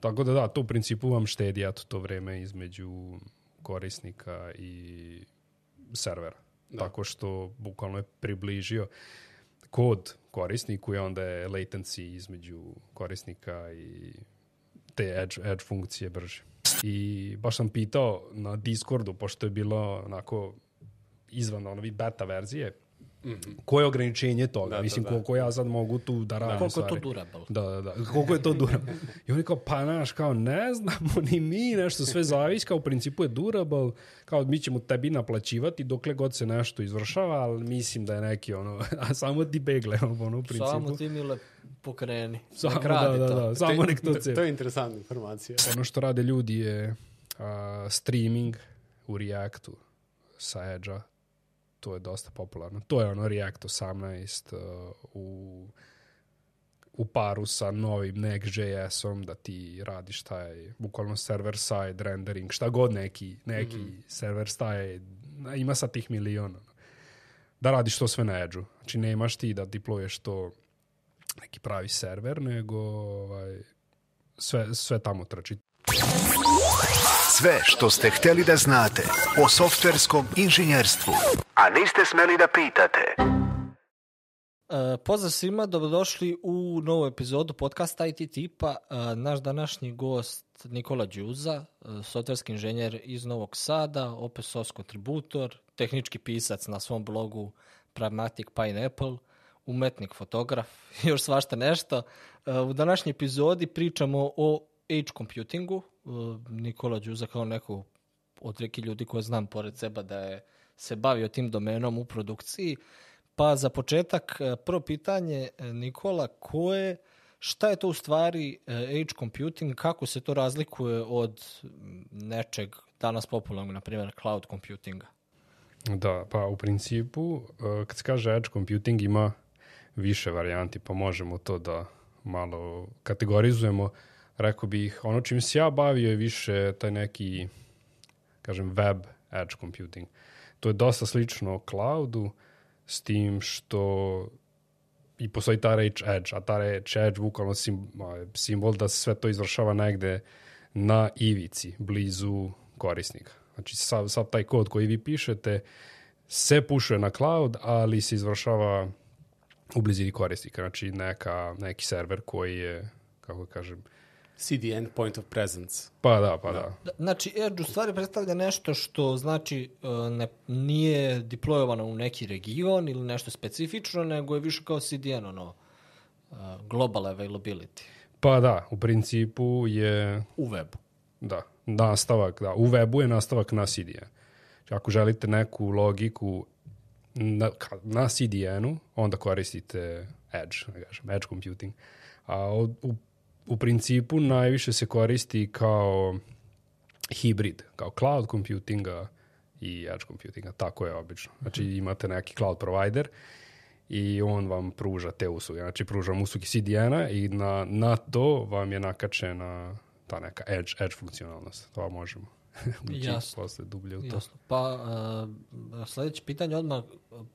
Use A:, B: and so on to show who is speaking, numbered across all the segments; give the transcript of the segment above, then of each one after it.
A: Tako da da, to u principu vam štedi eto to vreme između korisnika i servera. Da. Tako što bukvalno je približio kod korisniku i onda je latency između korisnika i te edge, edge funkcije brže. I baš sam pitao na Discordu, pošto je bilo onako izvan onovi beta verzije, -hmm. Koje je ograničenje toga? Da, Mislim, da, da. koliko ja sad mogu tu da radim
B: Koliko stvari. je to durable?
A: Da, da, da. Koliko je to durable? I oni kao, pa naš, kao ne znamo ni mi, nešto sve zavisi, kao u principu je durable, kao mi ćemo tebi naplaćivati dokle god se nešto izvršava, ali mislim da je neki ono, a samo ti begle, ono, u principu.
B: Samo ti mile pokreni.
A: Samo, da, da, da, samo nek to
C: To je interesantna informacija.
A: Ono što rade ljudi je uh, streaming u Reactu sa Edge-a to je dosta popularno. To je ono React 18 uh, u u paru sa novim Next.js-om da ti radiš taj bukvalno server side rendering, šta god neki, neki mm -hmm. server side, ima sa tih miliona. Da radiš to sve na Edge-u. Znači nemaš ti da deployeš to neki pravi server, nego ovaj, sve, sve tamo trči.
D: Sve što ste hteli da znate o softverskom inženjerstvu, a niste smeli da pitate.
B: E, pozdrav svima, dobrodošli u novu epizodu podcasta IT tipa. E, naš današnji gost Nikola Đuza, e, softverski inženjer iz Novog Sada, open source kontributor, tehnički pisac na svom blogu Pragmatic Pineapple, umetnik, fotograf još svašta nešto. E, u današnjoj epizodi pričamo o edge computingu, Nikola Đuza kao neko od reki ljudi koje znam pored seba da je se bavio tim domenom u produkciji. Pa za početak, e, prvo pitanje, e, Nikola, ko je, šta je to u stvari edge computing, kako se to razlikuje od nečeg danas popularnog, na primjer cloud computinga?
A: Da, pa u principu, e, kad se kaže edge computing ima više varijanti, pa možemo to da malo kategorizujemo rekao bih, ono čim se ja bavio je više taj neki, kažem, web edge computing. To je dosta slično cloudu, s tim što i postoji ta reč edge, a ta reč edge bukvalno sim, simbol da se sve to izvršava negde na ivici, blizu korisnika. Znači, sav, sav taj kod koji vi pišete se pušuje na cloud, ali se izvršava u blizini korisnika. Znači, neka, neki server koji je, kako kažem,
C: CDN point of presence.
A: Pa da, pa da.
B: da. Znači, Edge u stvari predstavlja nešto što znači e, ne, nije deployovano u neki region ili nešto specifično, nego je više kao CDN, ono, e, global availability.
A: Pa da, u principu je...
B: U webu.
A: Da, nastavak, da. U webu je nastavak na CDN. Znači, ako želite neku logiku na, na CDN-u, onda koristite Edge, ne kažem, Edge computing. A u u principu najviše se koristi kao hibrid, kao cloud computinga i edge computinga, tako je obično. Znači mhm. imate neki cloud provider i on vam pruža te usluge. Znači pruža vam usluge CDN-a i na, na to vam je nakačena ta neka edge, edge funkcionalnost. To možemo
B: Jasno.
A: posle dublje u to.
B: Jasno. Pa uh, sledeće pitanje odmah,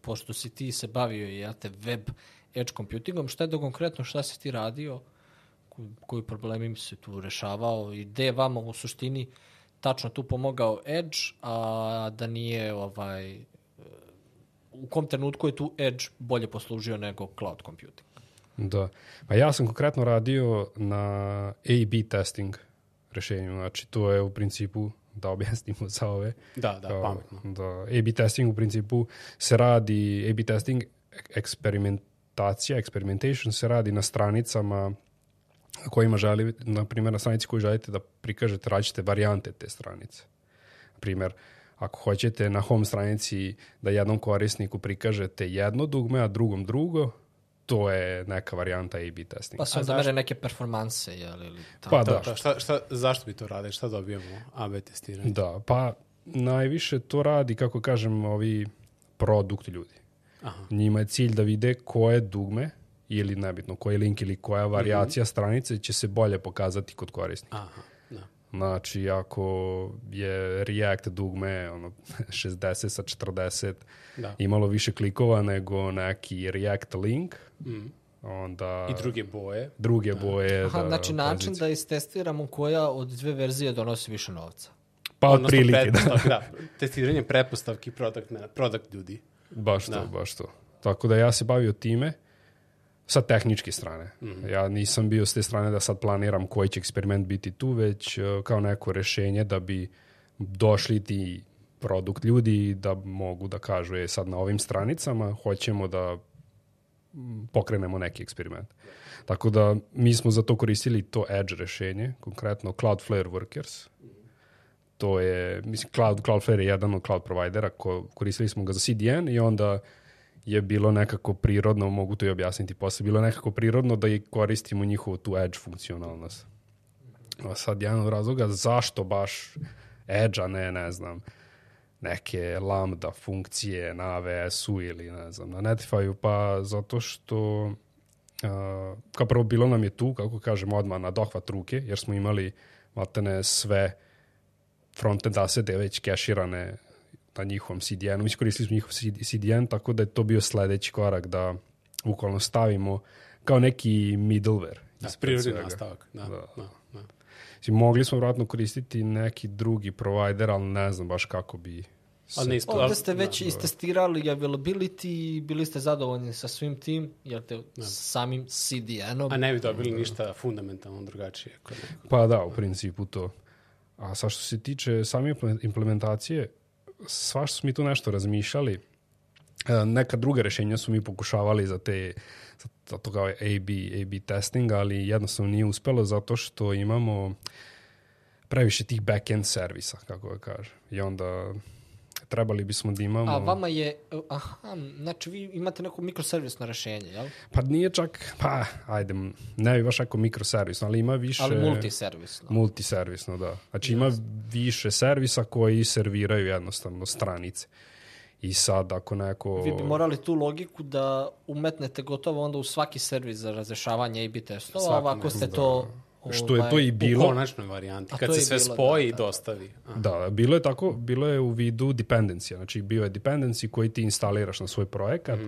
B: pošto si ti se bavio i ja te web edge computingom, šta je do konkretno, šta si ti radio? Koji problemi se tu rešavao i gde je vama u suštini tačno tu pomogao Edge, a da nije ovaj u kom trenutku je tu Edge bolje poslužio nego cloud computing?
A: Da. Pa ja sam konkretno radio na A-B testing rešenju, znači to je u principu da objasnimo za ove.
C: Da, da, kao, pametno.
A: Da, A-B testing u principu se radi, A-B testing eksperimentacija, experimentation se radi na stranicama kojima želi, na primjer na stranici koju želite da prikažete različite varijante te stranice. Na primjer, ako hoćete na home stranici da jednom korisniku prikažete jedno dugme, a drugom drugo, to je neka varijanta A-B testinga.
B: Pa se onda mere neke performanse, jel? Ili
A: pa da.
C: da šta, šta, zašto bi to rade? Šta dobijemo A-B testiranje?
A: Da, pa najviše to radi, kako kažem, ovi produkt ljudi. Aha. Njima je cilj da vide koje dugme ili nebitno koji link ili koja varijacija mm -hmm. stranice će se bolje pokazati kod korisnika.
C: Aha, da.
A: Znači, ako je React dugme ono, 60 sa 40 da. imalo više klikova nego neki React link, mm. onda
C: I druge boje.
A: druge boje.
B: Aha,
A: da,
B: znači način da istestiramo koja od dve verzije donosi više novca.
A: Pa
C: Odnosno
A: otprilike, da.
C: da. Testiranje pretpostavki product, product ljudi.
A: Baš to,
C: Da.
A: baš to. Tako da ja se bavio time sa tehničke strane.
C: Mhm.
A: Ja nisam bio s te strane da sad planiram koji će eksperiment biti tu, već uh, kao neko rešenje da bi došli ti produkt ljudi da mogu da kažu je sad na ovim stranicama hoćemo da mm, pokrenemo neki eksperiment. Tako da mi smo za to koristili to Edge rešenje, konkretno Cloudflare Workers. To je, mislim, Cloud, Cloudflare je jedan od cloud providera, ko, koristili smo ga za CDN i onda je bilo nekako prirodno, mogu to i objasniti posle, bilo je nekako prirodno da koristimo njihovu tu Edge funkcionalnost. A sad jedan od razloga zašto baš Edge, a ne, ne znam, neke lambda funkcije na AWS-u ili ne znam, na Netlify-u, pa zato što uh, kao prvo bilo nam je tu, kako kažemo, odmah na dohvat ruke, jer smo imali maltene sve frontend asete već keširane na njihovom CDN-u. Mislim, koristili smo njihov CDN, tako da je to bio sledeći korak da bukvalno stavimo kao neki middleware.
C: Da, prirodni nastavak. Da,
A: Da.
C: da. da.
A: Mislim, mogli smo vratno koristiti neki drugi provider, ali ne znam baš kako bi...
C: Ali ne ispo-
B: Ovde ste
C: da,
B: već istestirali availability i bili ste zadovoljni sa svim tim, jer te samim CDN-om.
C: A ne bi dobili ništa fundamentalno drugačije. Kod.
A: Pa da, u principu to. A sa što se tiče same implement- implementacije, svašta smo mi tu nešto razmišljali. E, Neka druga rešenja su mi pokušavali za te za to kao AB, AB testing, ali jednostavno nije uspelo zato što imamo previše tih back-end servisa, kako ga kaže. I onda trebali bismo da imamo...
B: A vama je, aha, znači vi imate neko mikroservisno rešenje, jel?
A: Pa nije čak, pa, ajde, ne bi baš ako mikroservisno, ali ima više...
B: Ali multiservisno.
A: Multiservisno, da. Znači ima više servisa koji serviraju jednostavno stranice. I sad ako neko...
B: Vi bi morali tu logiku da umetnete gotovo onda u svaki servis za razrešavanje A-B testova, ovako ste
C: mesec,
B: to...
A: Što je to
B: ovaj,
A: i
C: U
A: bilo.
C: konačnoj varijanti.
B: A
C: Kad
B: to
C: se
B: je
C: sve
B: bilo,
C: spoji
B: da,
C: i
B: da.
C: dostavi. A.
A: Da, bilo je tako, bilo je u vidu dependencija. Znači bio je dependency koji ti instaliraš na svoj projekat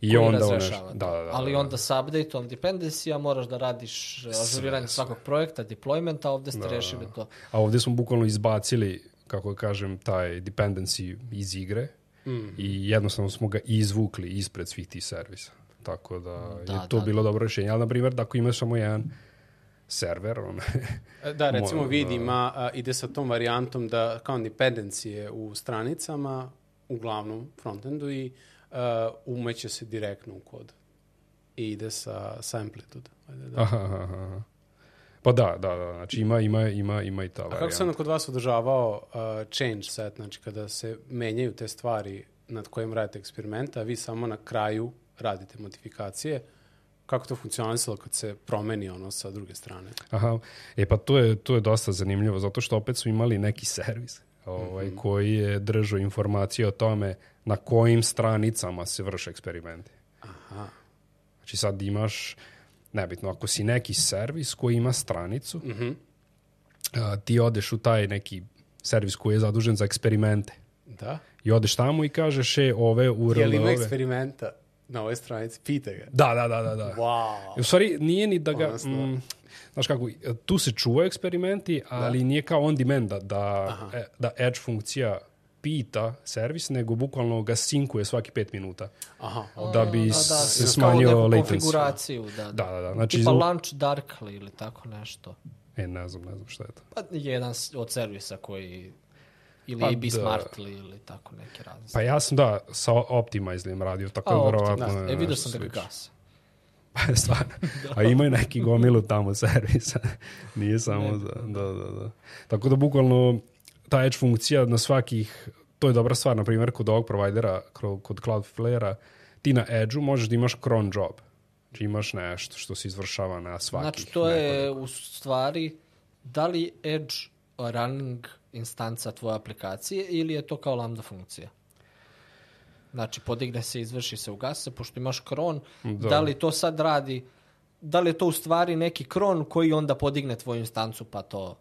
A: i
B: koji
A: onda
B: razrešava
A: da, da, da,
B: Ali
A: da.
B: onda sa update-om dependencija moraš da radiš ažuriranje svakog projekta, deploymenta, ovde ste rešili to.
A: A ovdje smo bukvalno izbacili, kako kažem, taj dependency iz igre i jednostavno smo ga izvukli ispred svih tih servisa. Tako da,
B: Da,
A: je to
B: da,
A: bilo dobro rješenje. Ali, na primjer, da ako imaš samo jedan server, on,
C: E, Da, recimo
A: Mo-
C: vidi ima, a, ide sa tom varijantom da kao dependencije u stranicama, uglavnom frontendu i a, umeće se direktno u kod. I ide sa, sa amplitude. Ajde, da.
A: aha, aha, aha. Pa da, da, da, znači ima, ima, ima, ima i ta
C: A
A: varijanta.
C: kako se onda kod vas održavao a, change set, znači kada se menjaju te stvari nad kojim radite eksperimenta, a vi samo na kraju radite modifikacije, kako to funkcionalisalo kad se promeni ono sa druge strane?
A: Aha, e pa to je, to je dosta zanimljivo, zato što opet su imali neki servis ovaj,
C: Mhm.
A: koji je držao informacije o tome na kojim stranicama se vrše eksperimenti.
C: Aha.
A: Znači sad imaš, nebitno, ako si neki servis koji ima stranicu,
C: Mhm.
A: a, ti odeš u taj neki servis koji je zadužen za eksperimente
C: Da?
A: i odeš tamo i kažeš e, ove
C: Je li ima
A: URL-ove.
C: eksperimenta na ovoj stranici? Pite ga.
A: Da, da, da, da. da.
C: Wow.
A: U stvari, nije ni da ga... Mm, znaš kako, tu se čuvaju eksperimenti, ali nije kao on demand da, da, e, da edge funkcija pita servis, nego bukvalno ga sinkuje svaki pet minuta.
C: Aha,
A: Da bi
B: Da, da,
A: se
B: kao
A: smanjio
B: neku
A: latency.
B: konfiguraciju, da, da.
A: Da, da, da. Znači,
B: Tipa Launch Darkly ili tako nešto.
A: E, ne znam, ne znam šta je to.
B: Pa jedan od servisa koji ili
A: Pa
B: AB
A: da.
B: Smartly ili tako neki razli.
A: Pa ja sam da sa Optimizlim radio, tako
B: A,
A: da
B: Optima,
A: verovatno...
B: da.
A: je
B: E, vidio sam da ga gasa.
A: Pa stvarno. A imaju neki gomilu tamo servisa. Nije samo za... Da, da, da. Tako da bukvalno ta edge funkcija na svakih... To je dobra stvar, na primjer, kod ovog provajdera, kod Cloudflare-a, ti na edge-u možeš da imaš cron job. Znači imaš nešto što se izvršava na svakih
B: Znači, to je
A: nekoliko.
B: u stvari, da li Edge running instanca tvoje aplikacije ili je to kao lambda funkcija? Znači, podigne se, izvrši se, ugasi se, pošto imaš kron, da. li to sad radi, da li je to u stvari neki kron koji onda podigne tvoju instancu, pa to...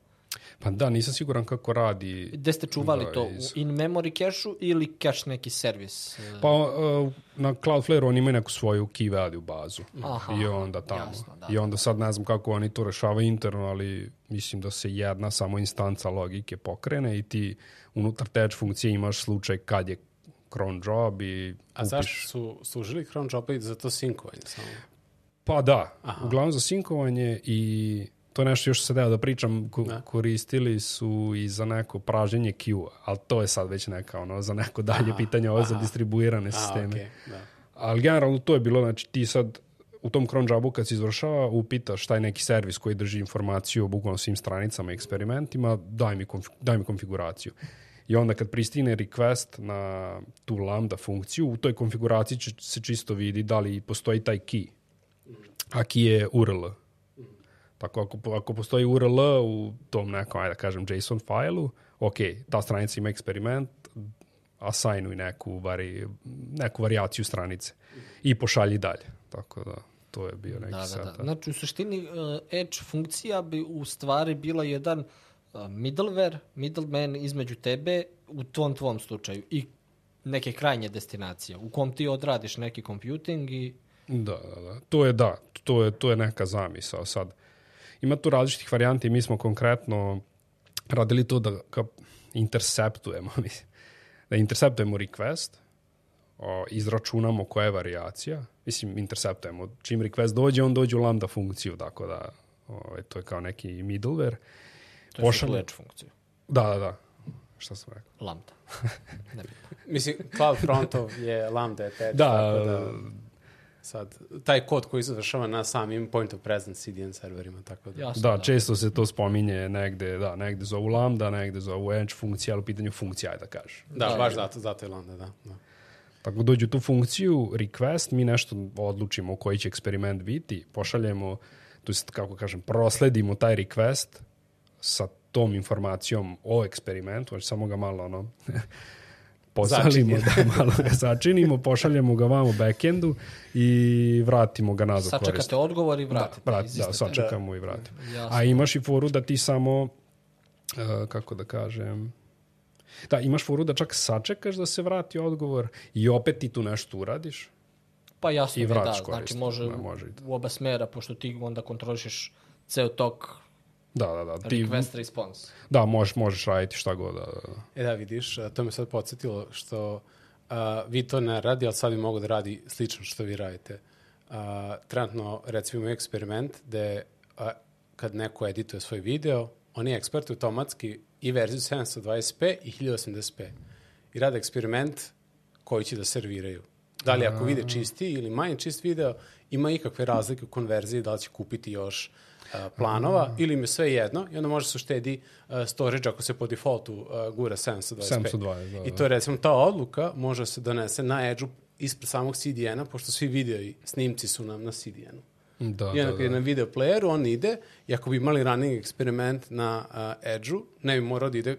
A: Pa da, nisam siguran kako radi.
B: Gde ste čuvali
A: Da,
B: to?
A: iz-
B: U in-memory cache-u ili cache neki servis? E,
A: Pa uh, na Cloudflare oni imaju neku svoju key value bazu.
B: Aha,
A: I onda tamo.
B: jasno, da.
A: I onda sad ne znam kako oni to rešavaju interno, ali mislim da se jedna samo instanca logike pokrene i ti unutar te edge funkcije imaš slučaj kad je cron job i
C: A
A: kupiš.
C: zašto su služili cron jobovi za to sinkovanje samo?
A: Pa da, uglavnom za sinkovanje i to je nešto još se da da pričam, ko,
C: Da.
A: koristili su i za neko praženje queue ali to je sad već neka ono, za neko dalje pitanje, ovo je za distribuirane
C: A,
A: sisteme.
C: okej, da.
A: Ali generalno to je bilo, znači ti sad u tom cron jobu kad se izvršava, upitaš taj neki servis koji drži informaciju o bukvalno svim stranicama i eksperimentima, daj mi, konf, daj mi konfiguraciju. I onda kad pristigne request na tu lambda funkciju, u toj konfiguraciji će se čisto vidi da li postoji taj key. A key je URL. Tako ako, ako postoji URL u tom nekom, ajde da kažem, JSON failu, ok, ta stranica ima eksperiment, assignuj neku, vari, neku varijaciju stranice i pošalji dalje. Tako da, to je bio neki
B: Da, da,
A: setup.
B: da. Znači, u suštini, uh, edge funkcija bi u stvari bila jedan uh, middleware, middleman između tebe, u tom tvom slučaju, i neke krajnje destinacije, u kom ti odradiš neki computing i
A: Da, da, da. To je da, to je, to je neka zamisao sad. Ima tu različitih varijanti, mi smo konkretno radili to da ka interceptujemo, mislim, da interceptujemo request, o, izračunamo koja je varijacija, mislim, interceptujemo. Čim request dođe, on dođe u lambda funkciju, tako da ovaj, to je kao neki middleware.
B: to je
A: Pošalje-
B: edge funkciju.
A: Da, da, da. Šta sam rekao?
B: Lambda.
C: Mislim, Cloud Frontov je Lambda attached,
A: Da,
C: tako da sad, taj kod koji se završava na samim point of presence CDN serverima, tako da.
B: Jasno,
A: Da, često se to spominje negde, da, negde zovu lambda, negde zovu edge funkcija, ali u pitanju funkcija, ajde da kažeš.
C: Da,
B: Da,
C: baš
B: da.
C: zato, zato je Lambda, da. da.
A: Tako dođu tu funkciju, request, mi nešto odlučimo koji će eksperiment biti, pošaljemo, to jest, kako kažem, prosledimo taj request sa tom informacijom o eksperimentu, znači samo ga malo ono, posalimo, da, malo ga začinimo, pošaljemo ga vamo backendu i vratimo ga nazad
B: Sačekate
A: korisniku.
B: odgovor i vratite.
A: Da, vrat, da, sačekamo i vratimo.
B: Jasno.
A: A imaš i foru da ti samo, uh, kako da kažem, da, imaš foru da čak sačekaš da se vrati odgovor i opet ti tu nešto uradiš.
B: Pa jasno
A: I
B: da, da, znači može,
A: da, može
B: u oba smera, pošto ti onda kontrolišeš ceo tok
A: Da, da, da. Ti,
B: request response.
A: da, možeš, možeš raditi šta god. Da, da, da.
C: E da, vidiš, to me sad podsjetilo što a, vi to ne radi, ali sad bi mogo da radi slično što vi radite. A, trenutno, recimo, imamo eksperiment gde a, kad neko edituje svoj video, oni ekspertuju automatski i verziju 720p i 1080p. I rade eksperiment koji će da serviraju. Da li ako vide čisti ili manje čist video, ima ikakve razlike u konverziji, da li će kupiti još planova ili im je sve jedno i onda može se uštedi storage ako se po defaultu gura 720p.
A: 720, da,
C: I
A: da.
C: to je recimo ta odluka može se donese na Edge-u ispred samog CDN-a, pošto svi video i snimci su nam na CDN-u.
A: Da,
C: I onda
A: da,
C: kad je
A: da.
C: na video playeru, on ide i ako bi imali running eksperiment na uh, Edge-u, ne bi morao da ide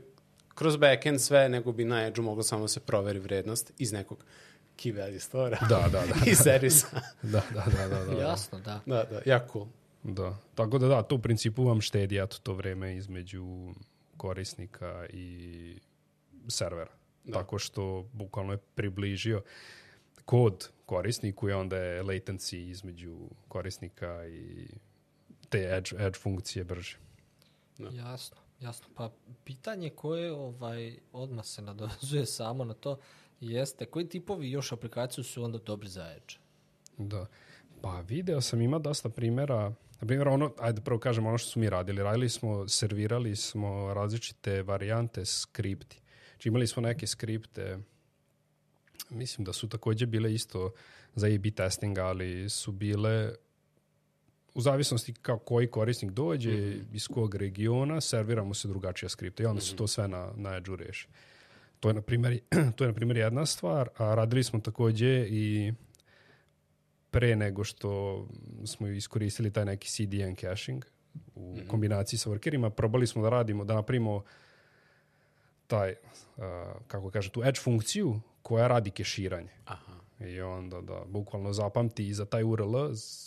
C: kroz backend sve, nego bi na Edge-u moglo samo da se proveri vrednost iz nekog key value store
A: Da, da, da.
C: i servisa.
A: Da, da, da, da, da.
B: Jasno, da.
C: da, da, jako cool.
A: Da. Tako da da, to u principu vam štedi eto to vreme između korisnika i servera. Da. Tako što bukvalno je približio kod korisniku i onda je latency između korisnika i te edge, edge funkcije brže.
B: Jasno, jasno. Pa pitanje koje ovaj, odmah se nadovezuje samo na to jeste koji tipovi još aplikaciju su onda dobri za Edge?
A: Da. Pa video sam ima dosta primjera. Na primjer, ono, ajde prvo kažem ono što smo mi radili. Radili smo, servirali smo različite varijante skripti. Znači imali smo neke skripte, mislim da su takođe bile isto za A-B testing, ali su bile u zavisnosti kao koji korisnik dođe, mm -hmm. iz kog regiona, serviramo se drugačija skripta i onda se to sve na, na Edge-u reši. To je, na primjer, to je, na primjer, jedna stvar, a radili smo takođe i pre nego što smo iskoristili taj neki CDN caching u mm -hmm. kombinaciji sa workerima, probali smo da radimo, da napravimo taj, uh, kako kaže, tu edge funkciju koja radi keširanje.
C: Aha.
A: I onda da bukvalno zapamti i za taj URL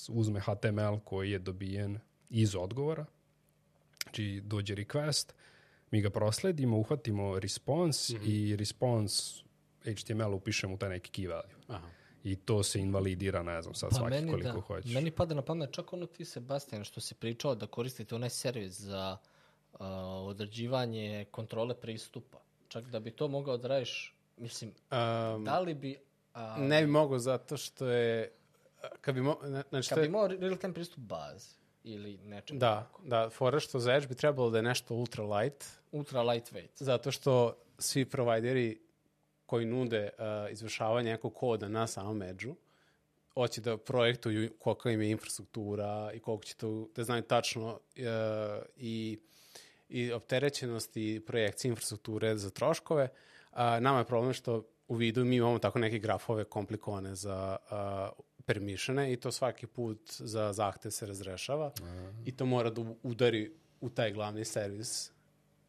A: uzme HTML koji je dobijen iz odgovora, Znači, dođe request, mi ga prosledimo, uhvatimo response mm
C: Mhm.
A: -hmm. i response HTML upišemo u taj neki key value.
C: Aha.
A: I to se invalidira, ne znam, sad
B: Pa
A: svaki
B: meni,
A: koliko
B: da,
A: hoćeš.
B: meni pada na pamet čak ono ti, Sebastian, što si pričao da koristite onaj servis za uh, određivanje kontrole pristupa. Čak da bi to mogao da radiš, mislim,
C: Um,
B: da li bi... A,
C: ne bi mogao zato što je... Kad bi mo, na- znači,
B: kad bi imao real-time pristup bazi ili nečem
C: da, da, fora što za Edge bi trebalo da je nešto ultra light,
B: ultra lightweight.
C: zato što svi provajderi koji nude uh, izvršavanje nekog koda na samom Edge-u, hoće da projektuju kolika im je infrastruktura i koliko će to da znaju tačno uh, i, i opterećenost i projekcije infrastrukture za troškove. Uh, nama je problem što u vidu mi imamo tako neke grafove komplikovane za uh, permissione i to svaki put za zahtev se razrešava i to mora da udari u taj glavni servis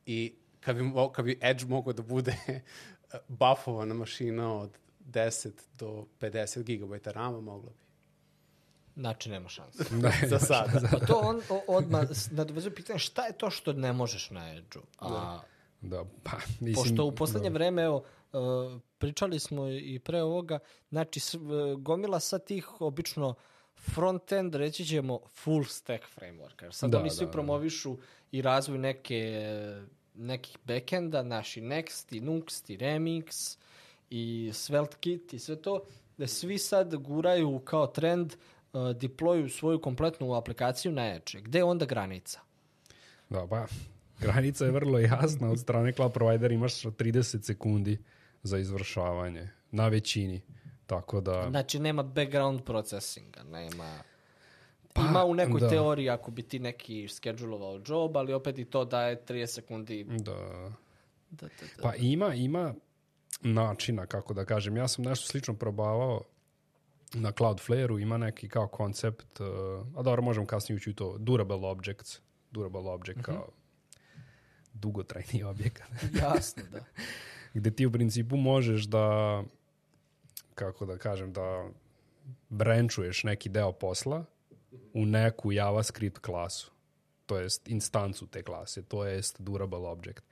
C: i kad bi, kad bi Edge mogao da bude buffovana mašina od 10 do 50 GB RAM-a, moglo bi.
B: Znači, nema šanse.
A: Ne,
C: Za sada.
B: Pa to on o- odmah nadovezuje pitanje šta je to što ne možeš na Edge-u? A
A: da, pa, mislim,
B: Pošto u poslednje vreme, evo, uh, pričali smo i pre ovoga, znači s- v- gomila sad tih obično front-end, reći ćemo full stack framework. Sad
A: Da,
B: oni svi
A: da, da.
B: promovišu i razvoj neke, nekih backenda, naši Next i Nuxt i Remix i SvelteKit i sve to, da svi sad guraju kao trend uh, deployu svoju kompletnu aplikaciju na Edge. Gde je onda granica?
A: Da, pa, granica je vrlo jasna od strane cloud provider imaš 30 sekundi za izvršavanje na većini. Tako da,
B: Znači, nema background processinga, nema... Ima u nekoj
A: da.
B: teoriji ako bi ti neki schedulovao job, ali opet i to daje 30 sekundi.
A: da,
B: Da, da, da.
A: Pa ima, ima načina, kako da kažem. Ja sam nešto slično probavao na Cloudflare-u, ima neki kao koncept, uh, a dobro, možemo kasnije ući u to, durable objects, durable object kao dugotrajni objekat,
B: Jasno, da.
A: gde ti u principu možeš da, kako da kažem, da branchuješ neki deo posla u neku JavaScript klasu, to jest instancu te klase, to jest durable object.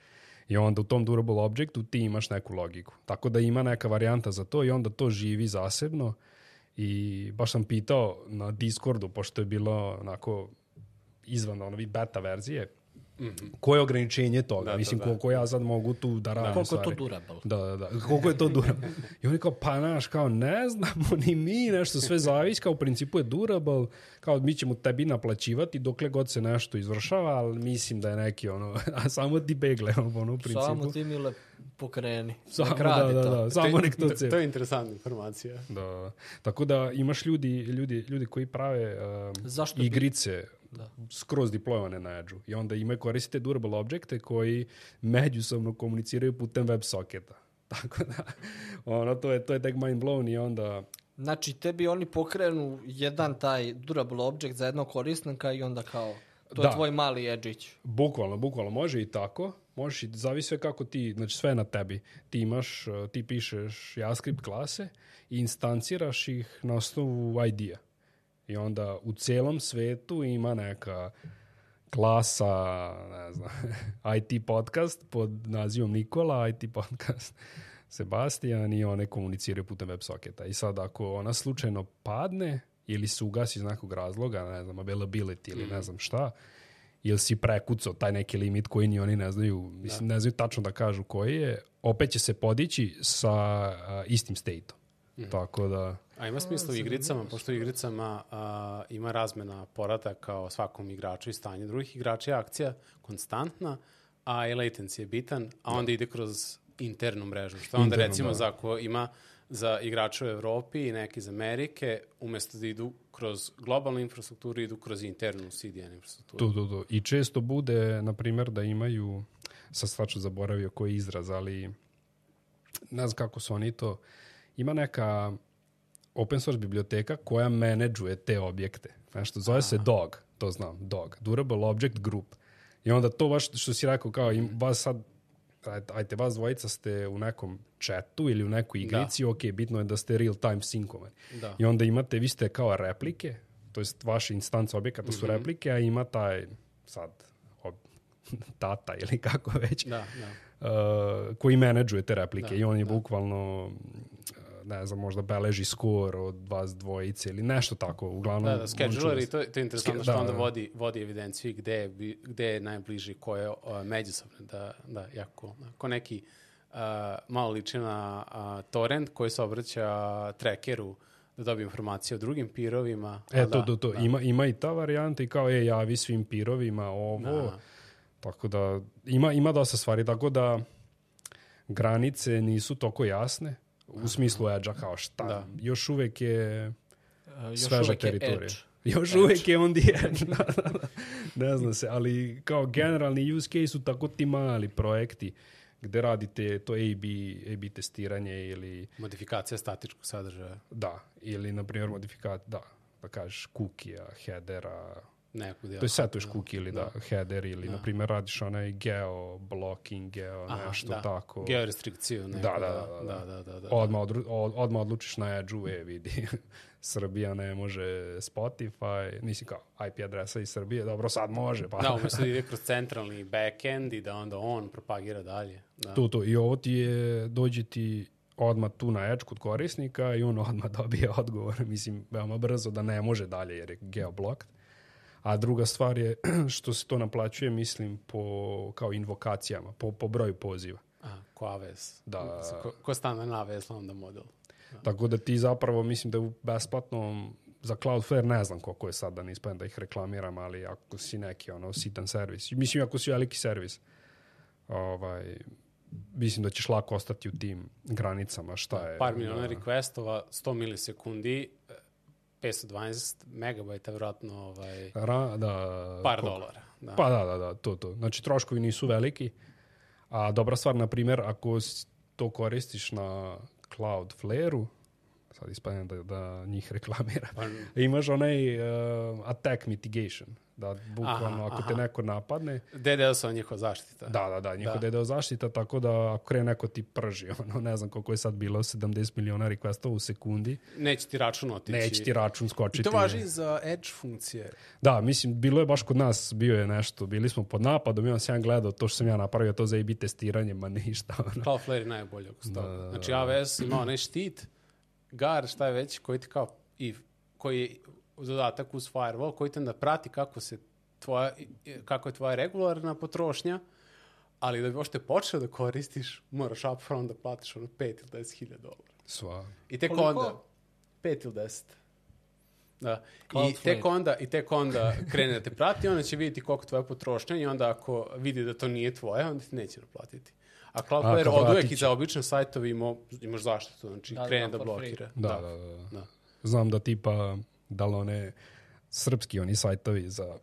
A: I onda u tom durable objectu ti imaš neku logiku. Tako da ima neka varijanta za to i onda to živi zasebno. I baš sam pitao na Discordu, pošto je bilo onako izvan onovi beta verzije, koje je ograničenje toga?
C: Da, da,
A: Mislim,
C: da.
A: koliko ja sad mogu tu da radim
B: Koliko je to durable?
A: Da, da, da. Koliko je to durable? I oni kao, pa naš, kao ne znamo ni mi, nešto sve zavisi, kao u principu je durable, kao mi ćemo tebi naplaćivati dokle god se nešto izvršava, ali mislim da je neki ono, a samo ti begle, ono, u principu.
B: Samo ti mile pokreni.
A: Samo,
B: Nek radi
A: da, da,
B: to.
A: da, samo nek to cepa.
C: to je interesantna informacija.
A: Da, tako da imaš ljudi, ljudi, ljudi koji prave um,
B: Zašto bi-
A: igrice da. skroz deployovane na Edge-u i onda imaju koristite durable objekte koji međusobno komuniciraju putem WebSocketa. Tako da, ono, to je, to je tek mind blown i onda
B: Znači, tebi oni pokrenu jedan taj durable object za jednog korisnika i onda kao, to
A: Da.
B: je tvoj mali edžić.
A: Bukvalno, bukvalno, može i tako. Možeš i, zavisi sve kako ti, znači sve na tebi. Ti imaš, ti pišeš JavaScript klase i instanciraš ih na osnovu ID-a. I onda u celom svetu ima neka klasa, ne znam, IT podcast pod nazivom Nikola, IT podcast Sebastian i one komuniciraju putem WebSocketa. I sad ako ona slučajno padne ili se ugasi iz nekog razloga, ne znam, availability ili ne znam šta, ili si prekucao taj neki limit koji ni oni ne znaju, mislim, ne znaju tačno da kažu koji je, opet će se podići sa a, istim state-om. Tako da,
C: A ima smisla u igricama, pošto u igricama a, ima razmena podataka o svakom igraču i stanje drugih igrača je akcija konstantna, a i latency je bitan, a onda ide kroz internu mrežu. Što onda
A: Internu,
C: recimo
A: da.
C: za ako ima za igrače u Evropi i neki iz Amerike, umesto da idu kroz globalnu infrastrukturu, idu kroz internu CDN infrastrukturu.
A: Tu, tu, tu. I često bude, na primjer, da imaju, sad stvačno zaboravio koji izraz, ali ne znam kako su oni to, ima neka open source biblioteka koja menedžuje te objekte. Nešto, zove se DOG, to znam, DOG, Durable Object Group. I onda to baš što si rekao, kao im, vas sad, ajte, vas dvojica ste u nekom chatu ili u nekoj igrici, ok, bitno je da ste real time sinkovani.
C: Da.
A: I onda imate, vi ste kao replike, to jest vaše instance objekata su replike, a ima taj sad ob, tata ili kako već,
C: Da, da.
A: uh, koji menadžuje te replike
C: Da,
A: i on je
C: da.
A: bukvalno ne znam, možda beleži skor od vas dvojice ili nešto tako, uglavnom.
C: Da, da, scheduler i to, to je interesantno što
A: da,
C: onda
A: da.
C: vodi, vodi evidenciju gde je, gde je najbliži koje uh, međusobne. Da, da, jako. Da. Ko neki uh, malo liči na uh, torrent koji se obraća trackeru da dobije informacije o drugim pirovima.
A: E,
C: A
A: to,
C: da,
A: to, to.
C: da.
A: Ima, ima i ta varijanta i kao je javi svim pirovima ovo.
C: Da.
A: Tako da ima, ima dosta stvari, tako da granice nisu toko jasne u smislu edge kao šta.
C: Da.
A: Još uvek je
B: Uh, još
A: sveža
B: uvek je
A: teritorija.
B: edge.
A: Još
B: Edge.
A: uvek je on the edge. da, da, da. ne zna se, ali kao generalni use case su tako ti mali projekti gde radite to A-B, A-B testiranje ili
C: Modifikacija statičkog sadržaja.
A: da, ili na primjer modifikat, da, da kažeš kukija, headera,
C: Nekog dela.
A: to je setuješ cookie ili da, header ili na primjer radiš onaj geo blocking, geo
C: Aha,
A: nešto
C: da.
A: tako.
C: Georestrikciju. Neku,
A: Da, da, da, da,
C: da, da, da, da.
A: Odmah, odru, od, odmah odlučiš na edge e, vidi, Srbija ne može Spotify, nisi kao IP adresa iz Srbije, dobro, sad može, pa
C: Da, umesto da ide kroz centralni backend i da onda on propagira dalje. Da.
A: tu, tu, i ovo ti je, dođe ti odmah tu na edge kod korisnika i on odmah dobije odgovor, mislim, veoma brzo da ne može dalje jer je geoblocked. A druga stvar je što se to naplaćuje, mislim, po, kao invokacijama, po, po broju poziva.
C: A, ko AWS.
A: Da.
C: Ko, ko stane na AWS lambda model.
A: Tako da ti zapravo, mislim da je u besplatnom za Cloudflare ne znam koliko je sad da ne da ih reklamiram, ali ako si neki ono sitan servis, mislim ako si veliki servis, ovaj, mislim da ćeš lako ostati u tim granicama šta je.
C: Par miliona
A: da,
C: requestova, 100 milisekundi, 512 megabajta, vjerojatno ovaj,
A: Ra, da,
C: par
A: koliko?
C: dolara. Da.
A: Pa da, da, da, to, to. Znači, troškovi nisu veliki, a dobra stvar, na primjer, ako to koristiš na Cloudflare-u, sad ispadne da, da njih reklamira,
C: Pa,
A: imaš onaj uh, attack mitigation, da bukvalno
C: Aha,
A: ako te
C: aha.
A: neko napadne,
C: DDoS je njihova zaštita.
A: da, da, da, njihova
C: Da.
A: DDoS zaštita, tako da ako krene neko ti prži, ono, ne znam koliko je sad bilo, 70 miliona requestova u sekundi,
C: Neće ti račun otići.
A: neće ti račun skočiti.
C: I to važi i za edge funkcije.
A: Da, mislim, bilo je baš kod nas, bio je nešto, bili smo pod napadom i on sam ja gledao to što sam ja napravio, to za A-B testiranje, ma ništa. Ono.
C: Cloudflare je najbolje.
A: Da, da, da.
C: Znači AWS ima onaj štit, gar, šta je već, koji ti kao, i, koji dodatak uz firewall, koji te onda prati kako se tvoja, kako je tvoja regularna potrošnja, ali da bi uopšte počeo da koristiš, moraš upfront da platiš ono 5 ili 10 hiljada dolara.
A: Sva.
C: I tek
B: Koliko?
C: onda, 5 ili 10. Da. I tek, onda, I tek onda krene da te prati, onda će vidjeti koliko je tvoja potrošnja i onda ako vidi da to nije tvoje, onda ti neće naplatiti. A Cloudflare od uvek i za obične sajtove ima, imaš zaštitu, znači
B: Da, da,
C: krene da,
B: free.
C: blokira.
A: Da, da, da, da.
C: da.
A: Znam da tipa, da li one srpski oni sajtovi za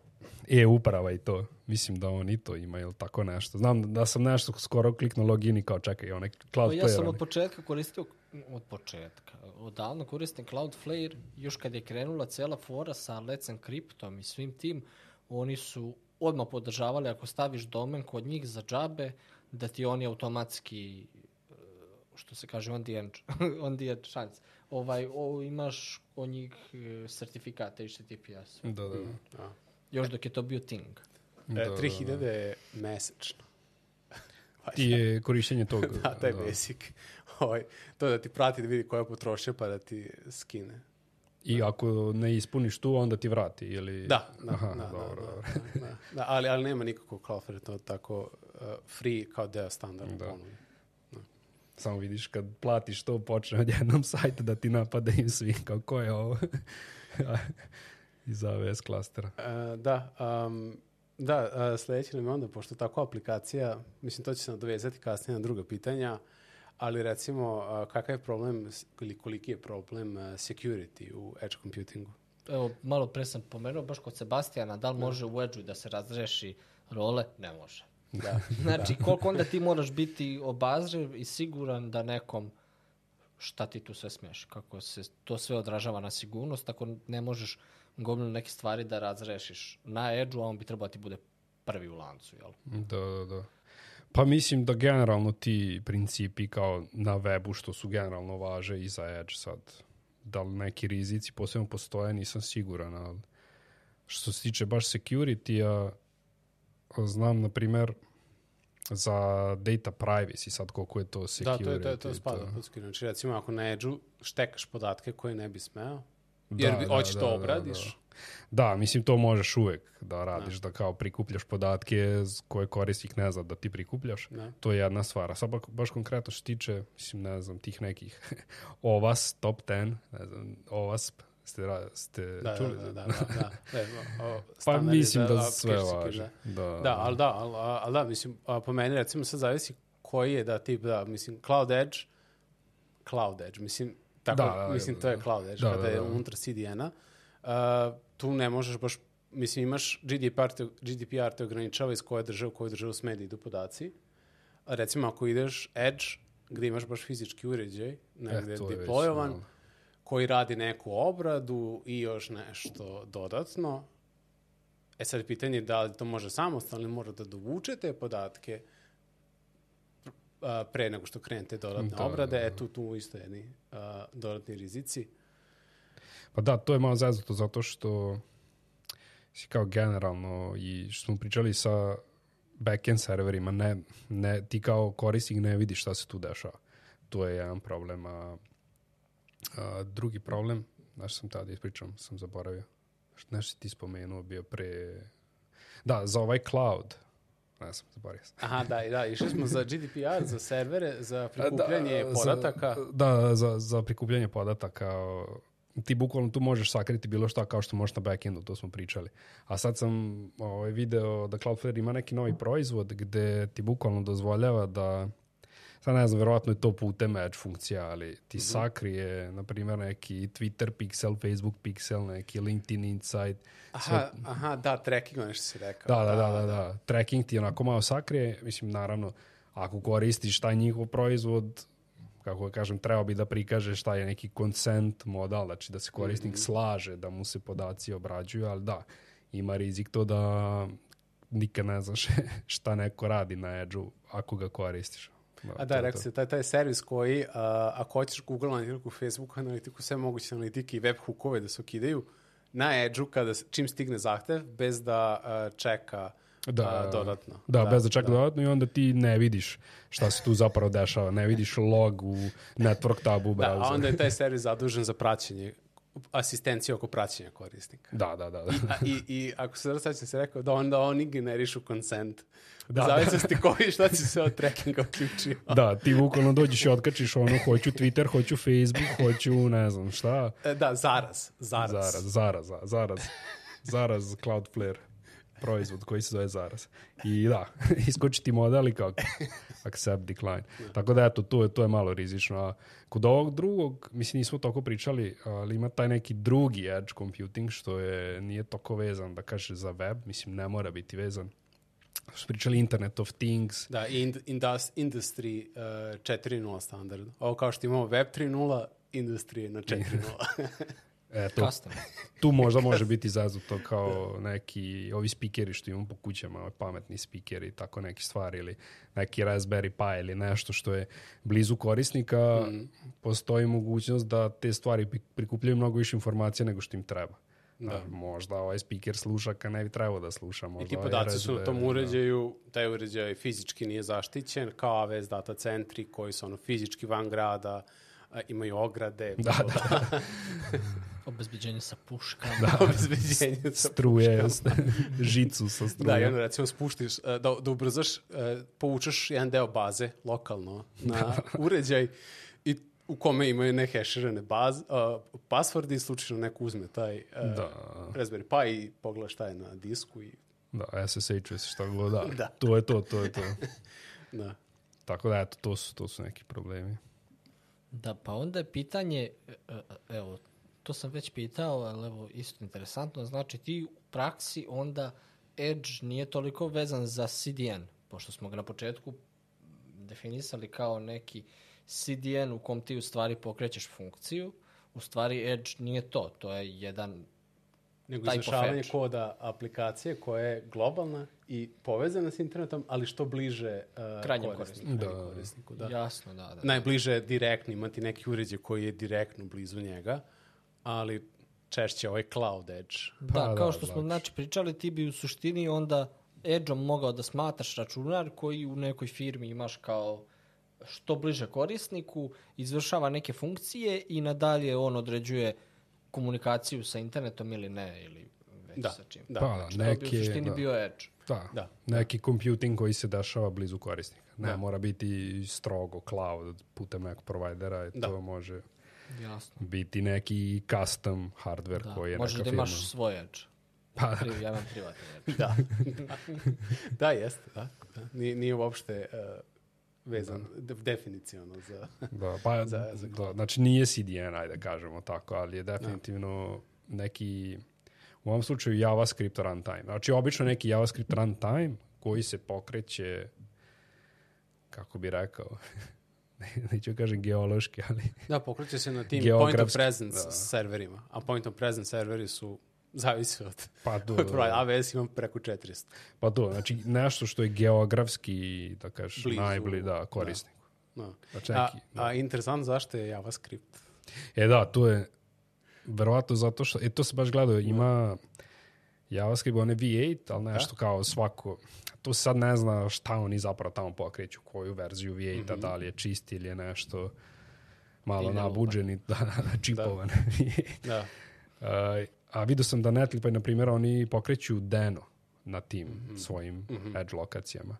A: e-uprava i to, mislim da oni to imaju ili tako nešto. Znam da sam nešto skoro kliknuo login i kao čekaj, onaj
B: Pa
A: Cloudflare.
B: ja sam od početka koristio, od početka, odavno koristim Cloudflare, još kad je krenula cela fora sa Let's Encryptom i svim tim, oni su odmah podržavali ako staviš domen kod njih za džabe, da ti oni automatski što se kaže on the edge, on the edge chance. Ovaj, o, imaš od njih e, sertifikate HTTPS.
A: Da, da, da.
C: A.
B: Još dok je to bio Ting.
C: E,
A: Da, da, da.
C: 3000 je mesečno.
A: Ti je korišćenje tog.
C: Da, to je basic. Ovaj, to da ti prati da vidi koja je potrošnja pa da ti skine.
A: I ako ne ispuniš tu, onda ti vrati ili...
C: Da, da,
A: Aha,
C: da,
A: dobro,
C: da,
A: dobro.
C: da, da, da, ali, ali nema nikakvog Cloudflare, to tako uh, free kao deo standarda
A: Da.
C: ponude.
A: Samo vidiš kad platiš to, počne od jednom sajta da ti napadaju svi, kao ko je ovo? Iz AWS klastera.
C: E, da, um, da, uh, sledeće nam je onda, pošto tako aplikacija, mislim to će se nadovezati kasnije na druga pitanja, ali recimo uh, kakav je problem ili koliki je problem uh, security u edge computingu?
B: Evo, malo pre sam pomenuo, baš kod Sebastijana, da li može u edge da se razreši role? Ne može.
C: Da,
B: Znači, koliko onda ti moraš biti obazriv i siguran da nekom šta ti tu sve smiješ, kako se to sve odražava na sigurnost, ako ne možeš gomilu neke stvari da razrešiš na edge a on bi trebao da ti bude prvi u lancu, jel?
A: Da, da, da. Pa mislim da generalno ti principi kao na webu što su generalno važe i za Edge sad. Da li neki rizici posebno postoje, nisam siguran, ali što se tiče baš security-a, znam, na primer, za data privacy, sad koliko je to security.
C: Da, to je to, je to spada pod security. Znači, recimo, ako na Edge-u štekaš podatke koje ne bi smeo, jer bi, hoćeš to obradiš,
A: Da, da. da, mislim, to možeš uvek da radiš, da, kao prikupljaš podatke koje korisnik ne zna da ti prikupljaš.
C: Da.
A: To je jedna stvar. A sad ba- baš konkretno što tiče, mislim, ne znam, tih nekih OVAS, top 10, ne znam, OVASP, ste, ra- ste
C: da,
A: čuli?
C: da, da, da, da, da. E, o,
A: Pa mislim
C: za
A: da sve važi. Da,
C: Da, da, ali da, ali, ali da, mislim, a, po meni recimo sad zavisi koji je da tip, da, mislim, Cloud Edge, Cloud Edge, mislim, tako,
A: Da, da,
C: mislim, to je Cloud Edge,
A: da,
C: kada
A: da,
C: je
A: da.
C: unutra CDN-a, tu ne možeš baš, mislim, imaš GDPR te, GDPR te ograničava iz koje države, u koju državu sme da idu podaci, a recimo ako ideš Edge, gde imaš baš fizički uređaj, negde
A: E, je već
C: deployovan,
A: malo.
C: Koji radi neku obradu i još nešto dodatno. E sad pitanje je da li to može samostalno ili mora da dovuče te podatke a, pre nego što krenete dodatne
A: Da,
C: obrade.
A: da, da.
C: E tu, tu isto jedni a, dodatni rizici.
A: Pa da, to je malo zeznuto zato što si kao generalno i što smo pričali sa backend serverima, ne, ne, ti kao korisnik ne vidiš šta se tu dešava. To je jedan problem. A, a drugi problem, znaš sam tada ispričam, sam zaboravio. Nešto si ti spomenuo bio pre... Da, za ovaj cloud. Ne znam, zaboravio sam.
C: Aha, da, da, išli smo za GDPR, za servere, za prikupljanje
A: Da,
C: podataka.
A: Za, da, za, za prikupljanje podataka. Ti bukvalno tu možeš sakriti bilo šta kao što možeš na backendu, to smo pričali. A sad sam ovaj, video da Cloudflare ima neki novi proizvod gde ti bukvalno dozvoljava da sad ne znam, verovatno je to putem Edge funkcija, ali ti
C: Mhm.
A: sakrije, na primjer, neki Twitter pixel, Facebook pixel, neki LinkedIn Insight.
C: Aha, aha, da, tracking, nešto si rekao.
A: Da, da, da, da, da. Tracking ti onako malo sakrije, mislim, naravno, ako koristiš taj njihov proizvod, kako da kažem, treba bi da prikažeš šta je neki consent model, znači da se korisnik slaže da mu se podaci obrađuju, ali da, ima rizik to da nikad ne znaš šta neko radi na Edge-u ako ga koristiš.
C: A
A: to
C: da, rekao se, taj, taj servis koji, a, ako hoćeš Google analitiku, Facebook analitiku, sve moguće analitike i web hookove da se okidaju, na Edge-u, kada, čim stigne zahtev, bez da a, čeka
A: Da,
C: a, dodatno.
A: Da, bez da čeka dodatno i onda ti ne vidiš šta se tu zapravo dešava. Ne vidiš log u network tabu u
C: Da, a onda je taj servis zadužen za praćenje, asistencije oko praćenja korisnika.
A: Da, da, da. da.
C: A, i, I ako se dobro sećam se rekao da onda oni generišu consent. Da,
A: Da,
C: da. Zavisnosti koji šta si se od trackinga uključio.
A: Da, ti bukvalno dođeš i otkačiš ono, hoću Twitter, hoću Facebook, hoću ne znam šta.
C: E, Da, zaraz, zaraz.
A: Zaraz, zaraz, zaraz, zaraz Cloudflare proizvod koji se zove zaraz. I da, iskoči ti model i kao accept, decline. Tako da eto, to je, to je malo rizično. A kod ovog drugog, mislim nismo toliko pričali, ali ima taj neki drugi edge computing što je, nije toliko vezan, da kaže, za web. Mislim, ne mora biti vezan. Smo pričali Internet of Things,
C: Da, ind, indus, Industry uh, 4.0 standard. Ovo kao što imamo Web 3.0, Industry na 4.0.
A: Eto,
B: Custom.
A: tu možda može biti zazuto kao neki, ovi spikeri što imamo po kućama, pametni spikeri i tako neke stvari ili neki Raspberry Pi ili nešto što je blizu korisnika, postoji mogućnost da te stvari pri- prikupljaju mnogo više informacija nego što im treba. Da. možda ovaj speaker sluša kad ne bi trebao da sluša. Možda
C: I ti
A: ovaj
C: podaci su na
A: Raspberry,
C: tom
A: da.
C: uređaju, taj uređaj fizički nije zaštićen, kao AWS data centri koji su ono fizički van grada, a, imaju ograde,
A: Da, da,
B: Obezbeđenje sa puškama.
C: da. obezbeđenje sa
A: struje,
C: puškama.
A: žicu sa struje.
C: Da, i onda recimo spuštiš, e, da, da ubrzaš, e, povučeš jedan deo baze lokalno na uređaj i u kome imaju neheširane baz, uh, pasvordi i slučajno neko uzme taj uh,
A: Da.
C: Raspberry Pi i pogleda šta je na disku i
A: Da, SSH, šta god, da.
C: Da.
A: To je to, to je to.
C: da.
A: Tako da, eto, to su, to su neki problemi.
B: Da, pa onda je pitanje, e, e, evo, to sam već pitao, ali evo, isto interesantno, znači ti u praksi onda Edge nije toliko vezan za CDN, pošto smo ga na početku definisali kao neki CDN u kom ti u stvari pokrećeš funkciju, u stvari Edge nije to, to je jedan
C: Nego
B: of
C: izvršavanje
B: edge.
C: koda aplikacije koja je globalna i povezana s internetom, ali što bliže uh,
B: Krajnjem
C: korisniku.
A: Da.
C: korisniku,
B: da. jasno, da, da.
C: Najbliže je direktno imati neki uređaj koji je direktno blizu njega, ali češće ovaj cloud edge.
B: Da,
A: Pa
B: kao
A: da,
B: što smo znači pričali, ti bi u suštini onda Edgeom mogao da smatraš računar koji u nekoj firmi imaš kao što bliže korisniku, izvršava neke funkcije i nadalje on određuje komunikaciju sa internetom ili ne, ili već
C: Da,
B: sa čim.
C: da.
A: Pa da,
B: Što bi u
A: neki,
B: suštini
A: da,
B: bio Edge.
A: da,
C: Da.
A: neki computing koji se dešava blizu korisnika. Ne,
C: Da.
A: mora biti strogo cloud putem nekog provajdera i
C: Da.
A: to može
B: Jasno.
A: biti neki custom hardware
B: Da.
A: koji je
B: Možeš
A: neka
B: da
A: firma.
B: imaš svoj Edge.
A: Pa,
B: Pri, ja imam privatni Edge.
C: Da. da, jeste, da. da. Nije, nije uopšte uh, vezan da. definiciono za...
A: Da, pa,
C: Za- za
A: da, znači nije CDN, ajde da kažemo tako, ali je definitivno neki, u ovom slučaju JavaScript runtime. Znači, obično neki JavaScript runtime koji se pokreće, kako bi rekao, neću kažem geološki, ali
C: Da, pokreće se na tim point of presence
A: da.
C: serverima, a point of presence serveri su zavisi od,
A: pa to,
C: od broja. AWS imam preko 400.
A: pa to, znači nešto što je geografski, da kažeš,
C: Blizu,
A: najbolji da, korisnik.
C: No.
A: Znači
C: A,
A: neki,
C: a interesantno zašto je JavaScript?
A: E da, to je verovatno zato što, e to se baš gledao, ima JavaScript, on je V8, ali nešto kao svako, to sad ne zna šta oni zapravo tamo pokreću, koju verziju V8-a, da li je čist ili je nešto malo
C: Ide lupa.
A: nabuđen i da, čipovan.
C: Da.
A: A, a vidio sam da Netlify, na primjer, oni pokreću Deno na tim svojim edge lokacijama.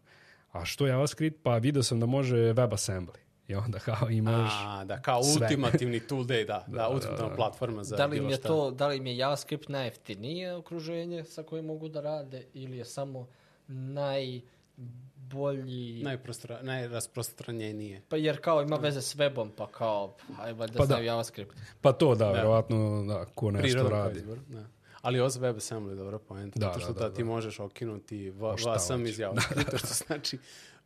A: A što je JavaScript? Pa vidio sam da može WebAssembly. I onda kao imaš...
C: A, da, kao
A: sve.
C: ultimativni tool day, da. Da, ultimativna platforma za
B: Da li im
C: bilo
B: je
C: šta.
B: to, da li im je JavaScript najjeftinije okruženje sa kojim mogu da rade ili je samo najbolji...
C: Najprostra, najrasprostranjenije.
B: Pa jer kao ima veze s webom, pa kao, aj valjda
A: Pa da.
B: JavaScript.
A: Pa to da, verovatno da, ko nešto
C: Prirodan kao
A: radi.
C: izbor. Da. Ali ovo za WebAssembly je dobra poenta,
A: Da,
C: zato što
A: da,
C: da,
A: da,
C: ti
A: da.
C: možeš okinuti va, vasam
A: hoćeš.
C: iz JavaScripta, što znači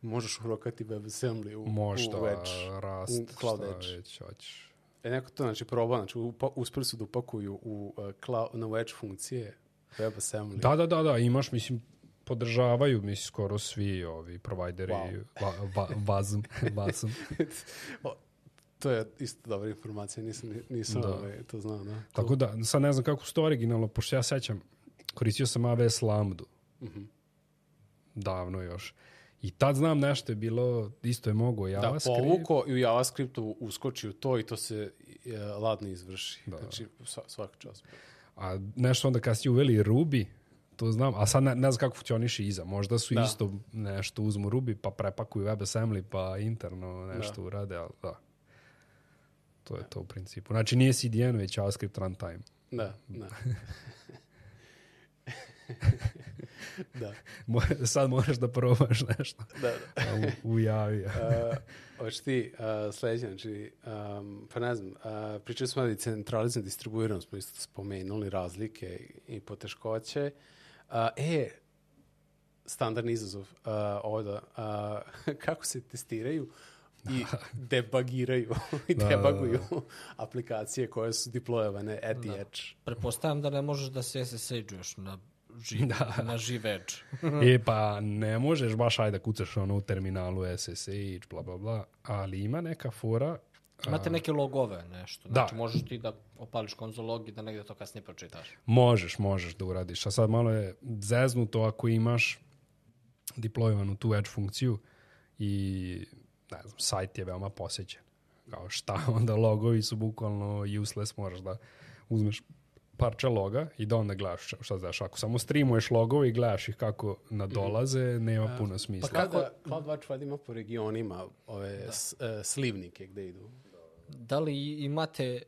C: možeš urokati WebAssembly u,
A: Možda,
C: u Edge,
A: rast,
C: u Cloud
A: šta
C: Edge.
A: već hoćeš.
C: E, neko to znači probao, znači upa, uspeli su da upakuju u uh, cloud, na Edge funkcije WebAssembly.
A: Da, da, da, da, imaš, mislim, podržavaju, mislim, skoro svi ovi provajderi
C: Wow.
A: va, va, vazm, vazm.
C: To je isto dobra informacija, nisam, nisam
A: Da.
C: ovaj, to znao, da.
A: Tako da, sad ne znam kako su to originalno, pošto ja sećam, koristio sam AWS Lambdu.
C: Mhm.
A: Davno još. I tad znam nešto je bilo, isto je mogo
C: Da,
A: JavaScript.
C: povuko i u JavaScriptu uskoči u to i to se e, ladno izvrši. Znači, sva, svaka čast.
A: A nešto onda kasnije uveli Ruby, to znam, a sad ne, ne znam kako funkcioniše iza. Možda su
C: Da.
A: isto nešto uzmu Ruby, pa prepakuju WebAssembly, pa interno nešto urade, ali da. To je to u principu. Znači nije CDN, već JavaScript runtime.
C: Da, da. da,
A: Mo- Sad moraš da probaš nešto.
C: da, da.
A: U, ujavi.
C: Uh, hoćeš ti uh, sledeće, znači, um, pa ne znam, uh, pričali smo da je centralizam distribuiran, smo isto spomenuli razlike i, i poteškoće. Uh, e, standardni izazov uh, ovdje, uh, kako se testiraju i debagiraju i
A: Da, da,
C: debaguju aplikacije koje su deployovane at the edge.
B: Pretpostavljam da ne možeš da se SSH-uješ na živ, na živ Edge.
A: E pa ne možeš baš ajde da kucaš ono u terminalu SSH, bla bla bla, ali ima neka fora
B: Imate neke logove, nešto.
A: Da.
B: Znači, možeš ti da opališ konzolog i da negde to kasnije pročitaš.
A: Možeš, možeš da uradiš. A sad malo je zeznuto ako imaš deployovanu tu edge funkciju i ne znam, sajt je veoma posjećen. Kao šta, onda logovi su bukvalno useless, moraš da uzmeš parče loga i da onda gledaš šta, znaš. Ako samo streamuješ logove i gledaš ih kako nadolaze, nema puno smisla.
C: Pa kako... CloudWatch valjda ima po regionima ove s, e, slivnike gde idu.
B: Da li imate,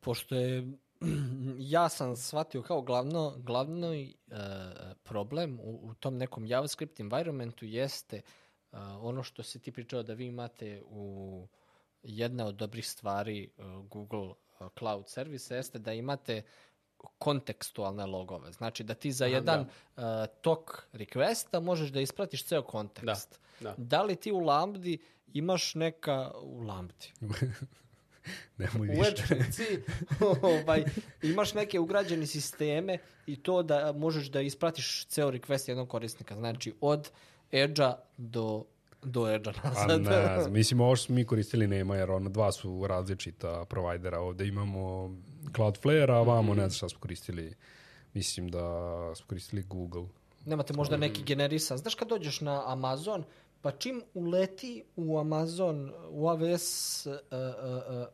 B: pošto je ja sam shvatio kao glavno, glavni e, problem u, u tom nekom JavaScript environmentu jeste e, ono što si ti pričao da vi imate u jedna od dobrih stvari e, Google Cloud Service jeste da imate kontekstualne logove. Znači da ti za jedan e, tok requesta možeš da ispratiš ceo kontekst.
C: Da, da.
B: da li ti u Lambdi imaš neka u Lambdi?
A: Nemoj više.
B: Funkciji ovaj, imaš neke ugrađene sisteme i to da možeš da ispratiš ceo request jednog korisnika. Znači, od Edge-a do, do Edge-a
A: A
B: nazad.
A: ne znam, mislim, ovo što smo mi koristili nema, jer ona dva su različita provajdera. Ovde imamo Cloudflare, a vamo ne znam šta smo koristili. Mislim da smo koristili Google
B: Nemate možda neki generisan. Znaš kad dođeš na Amazon, pa čim uleti u Amazon, u AWS uh, uh, uh,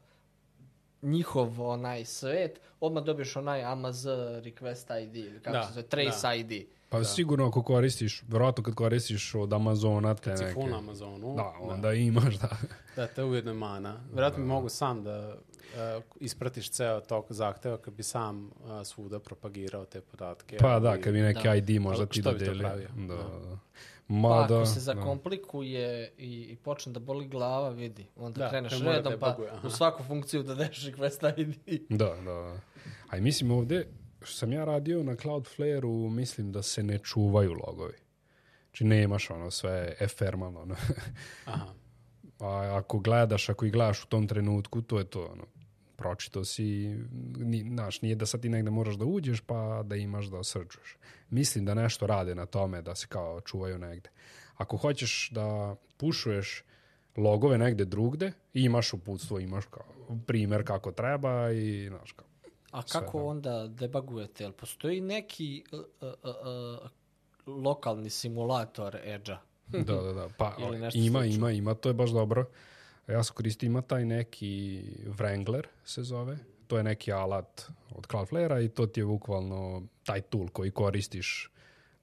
B: njihov onaj svet, odmah dobiješ onaj Amazon request ID ili kako
C: Da,
B: se zove, trace
C: da.
B: ID.
A: Pa sigurno ako koristiš, verovatno kad koristiš od Amazona te
C: Kad si
A: neke...
C: full na Amazonu.
A: Da, onda imaš, da.
C: Da, to je ujedno je mana. Vjerojatno bi mogu sam da uh, ispratiš ceo tok zahteva kad bi sam uh, svuda propagirao te podatke.
A: Pa da, kad bi neki
B: Da.
A: ID možda ti
C: što bi to
A: dodeli.
C: pravio?
A: Da,
C: Da.
A: Da.
B: Pa
A: Mada,
B: ako se
A: da.
B: zakomplikuje i, i počne da boli glava, vidi, onda
C: Da,
B: kreneš
C: mora
B: redom
C: da
B: pa u svaku funkciju da deš request ID.
A: Da, da, da. A i mislim ovde, što sam ja radio na Cloudflare-u, mislim da se ne čuvaju logovi. Znači nemaš ono sve efermalno. Ono.
C: Aha.
A: A ako gledaš, ako i gledaš u tom trenutku, to je to. Ono. Pročito si, ni, znaš, nije da sad ti negde moraš da uđeš pa da imaš da srčuješ. Mislim da nešto rade na tome da se kao čuvaju negde. Ako hoćeš da pušuješ logove negde drugde, imaš uputstvo, imaš kao primer kako treba i znaš kao.
B: A
A: Sve,
B: kako
A: da.
B: onda debagujete? Jel postoji neki uh, uh, uh, lokalni simulator Edge-a?
A: Da, da, da. Pa ima,
B: slično.
A: ima, ima, to je baš dobro. Ja sam koristio, ima taj neki Wrangler se zove. To je neki alat od Cloudflare-a i to ti je bukvalno taj tool koji koristiš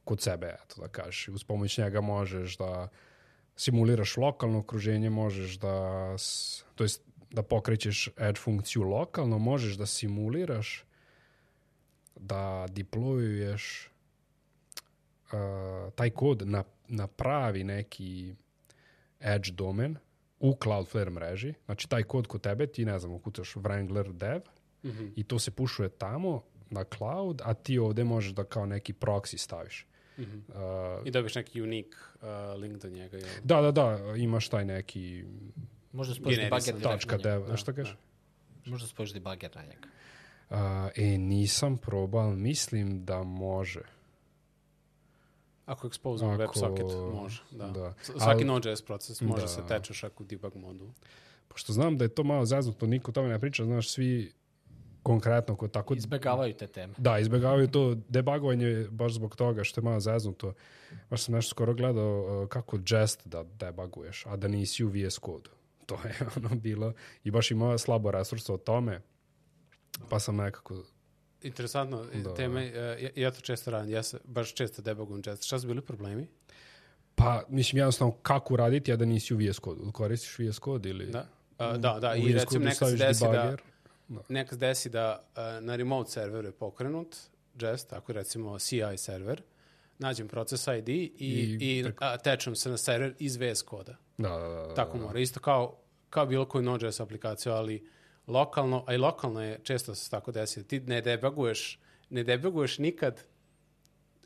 A: kod sebe, eto da kažeš. Uz pomoć njega možeš da simuliraš lokalno okruženje, možeš da, to jest da pokrećeš edge funkciju lokalno, možeš da simuliraš da deployuješ uh, taj kod na, na pravi neki edge domen u Cloudflare mreži. Znači, taj kod kod tebe, ti ne znam, ukucaš Wrangler dev i to se pušuje tamo na cloud, a ti ovde možeš da kao neki proxy staviš. Uh,
C: I dobiš neki unique uh, link do njega. Jel?
A: da, da, da, imaš taj neki
B: Možda spojiš
A: tačka
B: njega.
A: dev, šta kažeš?
B: Možda spojiš debager na njega.
A: Uh, e, nisam probao, mislim da može.
C: Ako expozemo
A: Ako-
C: WebSocket, može. Da.
A: da.
C: Svaki Node.js proces može
A: Da.
C: se tečeš ako u debug modu.
A: Pošto znam da je to malo zaznuto, niko o tome ne priča, znaš, svi konkretno kod tako...
B: Izbegavaju te teme.
A: Da, izbjegavaju to debugovanje baš zbog toga što je malo zaznuto. Baš sam nešto skoro gledao uh, kako Jest da debuguješ, a da nisi u VS kodu. To je ono bilo i baš ima slabo resursa o tome. Pa sam nekako...
C: Interesantno,
A: Da.
C: da. teme, uh, ja, ja to često radim, ja se baš često debugujem Jest. Šta su bili problemi?
A: Pa, mislim, jednostavno kako uraditi, a da nisi u VS kodu. Koristiš VS kod ili...
C: Da, uh, da, da. i recimo nekad se desi da,
A: debugger.
C: nekad se desi da uh, na remote serveru je pokrenut Jest, tako recimo CI server, nađem proces ID i,
A: I
C: i,
A: preko-
C: a, tečem se na server iz VS koda.
A: Da, da, da. da,
C: Tako
A: da.
C: mora. Isto kao, kao bilo koju Node.js aplikaciju, ali lokalno, a i lokalno je, često se tako desi, da ti ne debuguješ, ne debuguješ nikad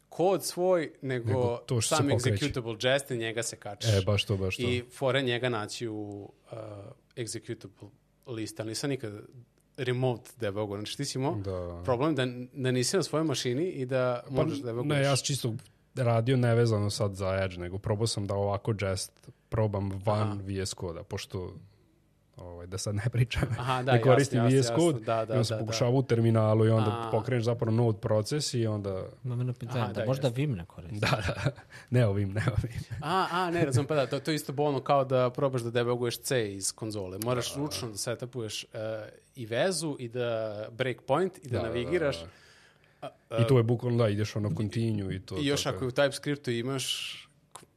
C: kod svoj, nego,
A: Nego to što
C: sam executable jest i njega se kačeš.
A: E, baš to, baš to.
C: I fore njega naći u uh, executable list, ali nisam nikad remote debugu. Znači ti si imao
A: Da.
C: problem da, da nisi na svojoj mašini i da možeš da debuguješ.
A: Pa, Ne, ja sam čisto radio nevezano sad za Edge, nego probao sam da ovako Jest probam van
C: Aha.
A: VS koda, pošto ovaj, da sad ne pričam,
C: Aha, da,
A: ne koristim
C: jasno,
A: VS
C: jasno. Da, da,
A: i onda se
C: da, da.
A: pokušava u terminalu i onda
C: A.
A: pokreneš zapravo node proces i onda...
B: Jedno pitanje,
C: Aha,
B: da,
C: da,
B: možda
C: jeste.
B: Vim ne koristi.
A: Da, da, ne ovim, ne ovim.
C: A, a, ne, razum, pa da, to, to je isto bolno kao da probaš da debuguješ C iz konzole. Moraš ručno da setupuješ uh, i vezu i da breakpoint i da,
A: Da, da,
C: navigiraš.
A: da, I to je bukvalno da, ideš ono continue i to.
C: I još
A: tako
C: ako
A: je.
C: u TypeScriptu imaš,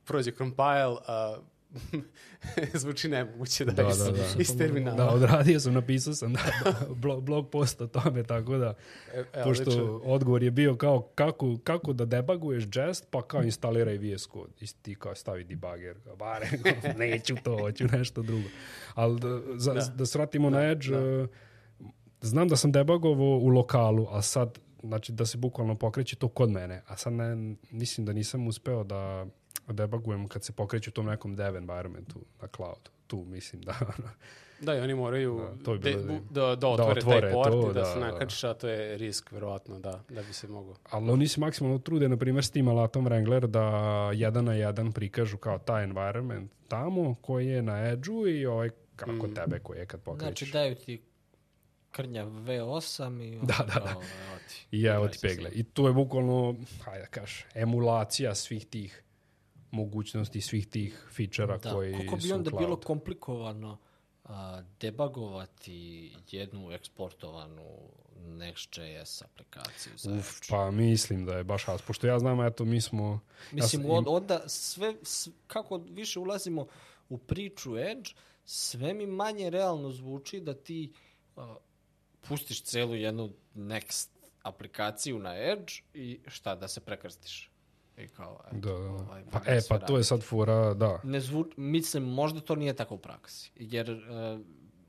C: prođe compile, a zvuči nemoguće da,
A: Da,
C: iz,
A: da, da.
C: iz terminala.
A: Da, odradio sam, napisao sam da, blog, blog post o tome, tako da,
C: E, e,
A: pošto
C: odlično.
A: odgovor je bio kao kako, kako da debuguješ Jest, pa kao instaliraj VS Code. I ti kao stavi debugger, bare, neću to, hoću nešto drugo. Ali da, za, da.
C: Da.
A: se vratimo na Edge, eh, znam da sam debugovao u lokalu, a sad, znači da se bukvalno pokreće to kod mene, a sad ne, mislim da nisam uspeo da debugujem kad se pokreće u tom nekom dev environmentu na cloud. Tu mislim da ono,
C: Da, i oni moraju
A: Da, to bi
C: de-
A: bilo-
C: bu- da, da, otvore,
A: otvore
C: taj port
A: to,
C: i da,
A: da,
C: se
A: da.
C: nakačiš, a to je risk, verovatno, da, da bi se moglo.
A: Ali oni se maksimalno trude, na primjer, s tim alatom Wrangler da jedan na jedan prikažu kao taj environment tamo koji je na edge-u i ovaj kako
C: Mm.
A: tebe koji je kad pokrećeš.
B: Znači daju ti krnja V8 i
A: Da, da, da.
B: ti,
A: I evo ti pegle. I to je bukvalno, hajde da kažeš, emulacija svih tih mogućnosti, svih tih fičera
B: Da,
A: koji
B: bi
A: su u
B: onda bilo
A: cloudu.
B: komplikovano a, debagovati jednu eksportovanu Next.js aplikaciju za
A: Uf, pa mislim da je baš has. Pošto ja znam, eto, mi smo...
B: Mislim,
A: ja sam-
B: on- onda sve, kako više ulazimo u priču Edge, sve mi manje realno zvuči da ti a, pustiš celu jednu Next aplikaciju na Edge i šta, da se prekrstiš. I kao, eto,
A: Da, da.
B: ovaj,
A: Pa, e,
B: sve
A: pa to je sad fora, da.
B: Ne zvu, mislim, možda to nije tako u praksi. Jer uh,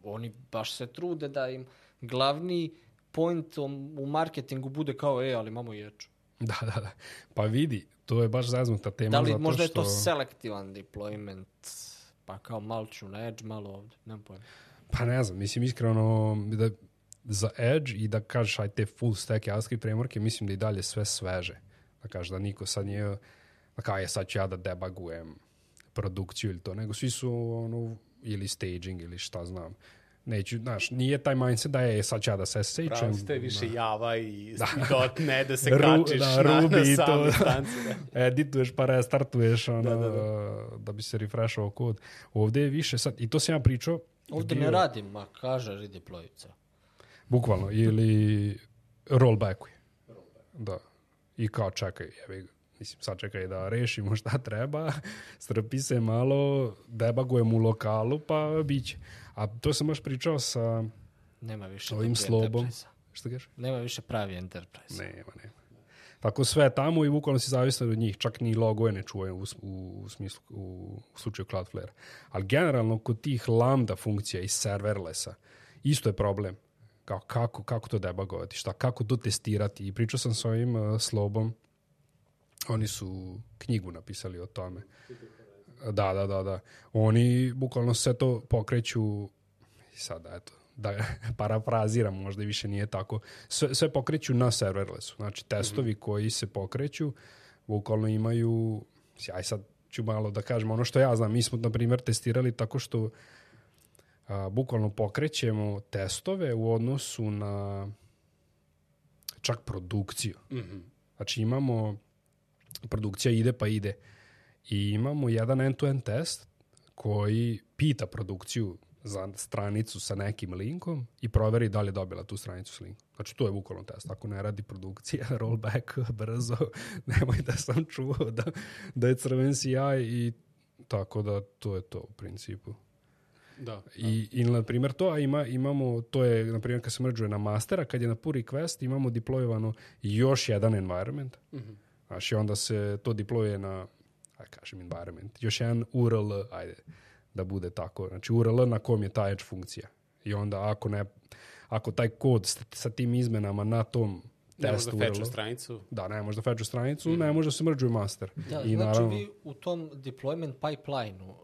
B: oni baš se trude da im glavni point u marketingu bude kao, e, ali imamo Edge.
A: Da, da, da. Pa vidi, to je baš zaznuta tema.
B: Da li
A: zato
B: možda je
A: što...
B: to selektivan deployment, pa kao malo ću na Edge, malo ovde, nemam pojma.
A: Pa ne znam, mislim iskreno da za Edge i da kažeš aj te full stack JavaScript frameworke, mislim da i dalje sve sveže. Da kažeš da niko sad nije, da kao je sad ću ja da debugujem produkciju ili to, nego svi su ono, ili staging ili šta znam. Neću, znaš, nije taj mindset da je sad ću ja da se
C: Pravo
A: sečem.
C: ste više Java i, i dot ne da se
A: Ru-
C: kačiš
A: da,
C: na, na same
A: da.
C: stance. Da.
A: edituješ pa restartuješ ono,
C: Da,
A: da,
C: da,
A: da, bi se refrešao kod. Ovde je više sad, i to sam ja pričao,
B: Ovde ne radim, ma kaže redeployica.
A: Bukvalno, ili rollbackuj. Da. I kao čekaj, jebi ga. Mislim, sad čekaj da rešimo šta treba, strpi se malo, debagujem u lokalu, pa biće. A to sam baš pričao sa
B: Nema više
A: ovim slobom. Šta kažeš?
B: Nema više pravi enterprise.
A: Nema, nema. Tako sve je tamo i bukvalno si zavistan od njih. Čak ni logoje ne čuje u, u, u smislu, u, u slučaju Cloudflare. Ali generalno kod tih lambda funkcija i serverlessa isto je problem. Kao kako, kako to debugovati, šta, kako to testirati. I pričao sam sa ovim uh, slobom. Oni su knjigu napisali o tome. Da, da, da, da. Oni bukvalno sve to pokreću sada, eto, da parafraziram, možda i više nije tako, sve, sve pokreću na serverlessu. Znači, testovi koji se pokreću, bukvalno imaju, aj sad ću malo da kažem, ono što ja znam, mi smo, na primjer, testirali tako što a, bukvalno pokrećemo testove u odnosu na čak produkciju. Znači, imamo, produkcija ide pa ide. I imamo jedan end-to-end test koji pita produkciju za stranicu sa nekim linkom i proveri da li je dobila tu stranicu s linkom. Znači, to je bukvalno test. Ako ne radi produkcija, rollback brzo, nemoj da sam čuo da, da je crven CI i tako da to je to u principu.
C: Da.
A: I, i na primjer to, a ima, imamo, to je na primjer kad se mrđuje na mastera, kad je na pull request imamo deployovano još jedan environment. Mm -hmm. Znači onda se to deployuje na, aj kažem environment, još jedan URL, ajde, da bude tako. Znači URL na kom je ta edge funkcija. I onda ako ne, ako taj kod sa tim izmenama na tom
C: Ne možda fetchu
A: URL,
C: stranicu.
A: da, ne može da fetchu stranicu, ne može da se mrđuje master.
B: Da,
A: I
B: znači
A: naravno,
B: vi u tom deployment pipeline-u uh,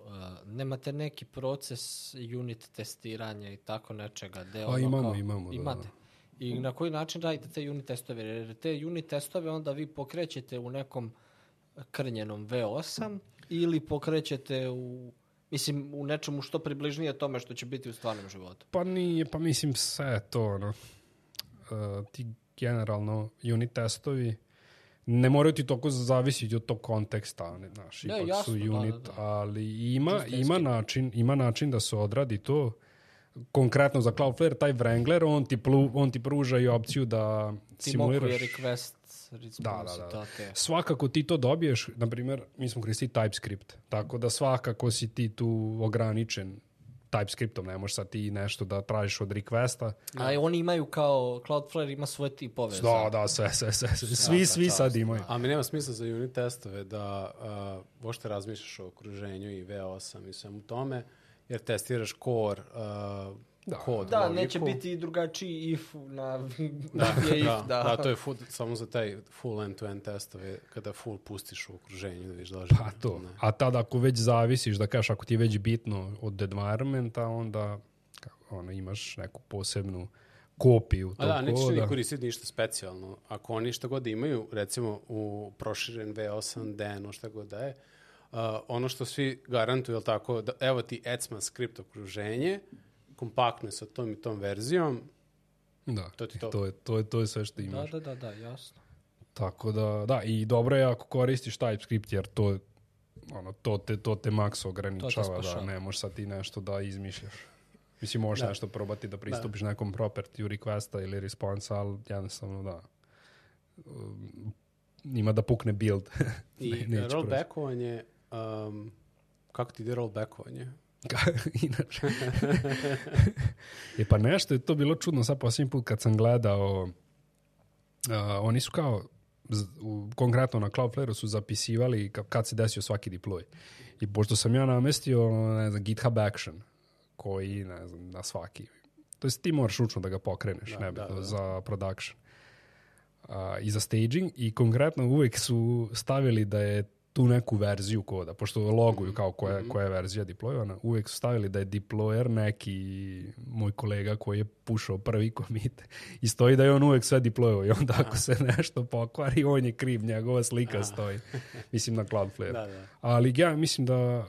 B: nemate neki proces unit testiranja i tako nečega. Gde
A: A,
B: ono
A: imamo,
B: kao,
A: imamo, da.
B: Imate. I na koji način radite te unit testove? Jer te unit testove onda vi pokrećete u nekom krnjenom V8 ili pokrećete u Mislim, u nečemu što približnije tome što će biti u stvarnom životu.
A: Pa nije, pa mislim sve je to, ono, uh, ti generalno unit testovi ne moraju ti toliko zavisiti od tog konteksta, ne, znaš,
B: Ne,
A: ipak
B: jasno,
A: su
B: da,
A: unit,
B: da, da.
A: ali ima, ima, način, ima način da se odradi to. Konkretno za Cloudflare, taj Wrangler, on ti, plu, on ti pruža i opciju da
B: Ti
A: simuliraš...
B: je request
A: Da, da, da.
B: te.
A: Svakako ti to dobiješ, na primjer, mi smo koristili TypeScript, tako da svakako si ti tu ograničen TypeScriptom, ne možeš sad ti nešto da tražiš od requesta.
B: A oni imaju kao, Cloudflare ima svoje tipove.
A: Da, da, sve, sve, sve, sve. svi, svi sad imaju.
C: A mi nema smisla za unit testove da uh, uopšte razmišljaš o okruženju i V8 i svemu tome, jer testiraš core uh,
A: Da.
C: kod.
B: Da,
C: logiku.
B: neće biti drugačiji if na, na
C: Da,
B: je if,
C: da,
B: da.
C: da, to je full, samo za taj full end-to-end testove, kada full pustiš u okruženju da vidiš da li
A: Pa to.
C: Ne.
A: A tad ako već zavisiš, da kažeš, ako ti je već bitno od environmenta, onda kako, ono, imaš neku posebnu kopiju tog
C: A da, nećeš
A: koda.
C: ni koristiti ništa specijalno. Ako oni šta god imaju, recimo u proširen V8, DNO, šta god da je, uh, ono što svi garantuju, jel tako, da, evo ti ECMA script okruženje, kompaktno je sa tom i tom verzijom,
A: Da,
C: To ti to.
A: to, je, to, je, to je sve što
B: Da,
A: imaš.
B: da, da, da, jasno.
A: Tako da, da, i dobro je ako koristiš TypeScript, jer to, ono, to, te, to te maks ograničava, da,
B: spašava.
A: ne možeš sad ti nešto da izmišljaš. Mislim, možeš
C: Da.
A: nešto probati da pristupiš nekom property requesta ili responsa, ali jednostavno da. Um, ima da pukne build.
C: I rollbackovanje, um, kako ti ide rollbackovanje?
A: Inače. e pa nešto je to bilo čudno sad posljednji put kad sam gledao a, oni su kao u, konkretno na Cloudflare su zapisivali ka- kad se desio svaki deploy. I pošto sam ja namestio ne znam, GitHub Action koji ne znam, na svaki to jest ti moraš ručno da ga pokreneš
C: Da,
A: nebitno,
C: da, da.
A: za production a, i za staging i konkretno uvek su stavili da je tu neku verziju koda, pošto loguju kao koja,
C: Mhm.
A: koja je verzija deployovana, uvek su stavili da je deployer neki moj kolega koji je pušao prvi commit i stoji da je on uvek sve deployovao i onda ako se nešto pokvari, on je kriv, njegova slika stoji. Mislim na Cloudflare.
C: Da, da.
A: Ali ja mislim da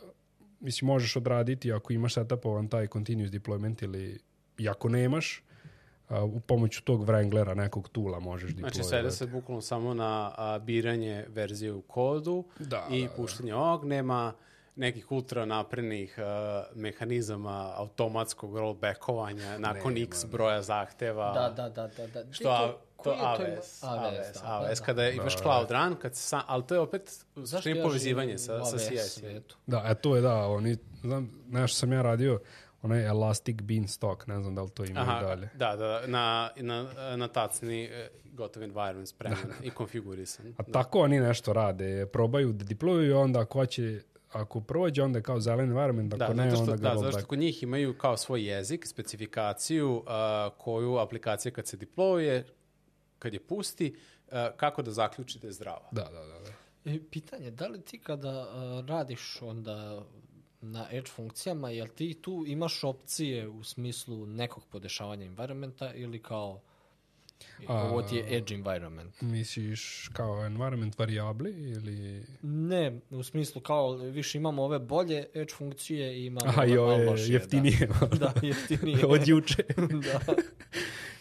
A: mislim, možeš odraditi ako imaš setupovan taj continuous deployment ili i ako nemaš, a, u pomoću tog Wranglera, nekog tula možeš deployovati.
C: Znači, svede se bukvalno samo na a, biranje verzije u kodu
A: Da,
C: i
A: da, da.
C: puštanje ovog. Nema nekih ultra naprednih a, mehanizama automatskog rollbackovanja nakon
A: Nema,
C: x broja zahteva.
B: Da, da, da, da. da.
C: Što a, to
B: je
C: AWS,
B: ima-
C: AWS,
B: da,
C: AWS,
B: da, da.
C: kada imaš Cloud Run, kad se sam, ali to je opet suštini povezivanje sa, sa
B: AWS
C: CI.
B: svijetu?
A: Da, e to je da, oni, znam, nešto sam ja radio, onaj Elastic Beanstalk, ne znam da li to ima i dalje.
C: da, da, na, na, na tacni e, gotov environment spreman i konfigurisan.
A: A tako oni nešto rade, probaju da deployuju i onda ako hoće, ako prođe, onda je kao zelen environment, ako
C: Da,
A: ne,
C: što,
A: onda ga
C: da, zato što kod njih imaju kao svoj jezik, specifikaciju a, koju aplikacija kad se deployuje, kad je pusti, a, kako da zaključi da je zdrava.
A: Da, da, da. da.
B: E, pitanje, da li ti kada uh, radiš onda na edge funkcijama, jel ti tu imaš opcije u smislu nekog podešavanja environmenta ili kao ovo ti je edge environment?
A: Misliš kao environment variabli ili...
B: Ne, u smislu kao više imamo ove bolje edge funkcije i imamo
A: Aha,
B: ove
A: i
B: malo
A: ove
B: lošije,
A: jeftinije.
B: Da, da jeftinije.
A: Od juče.
B: da.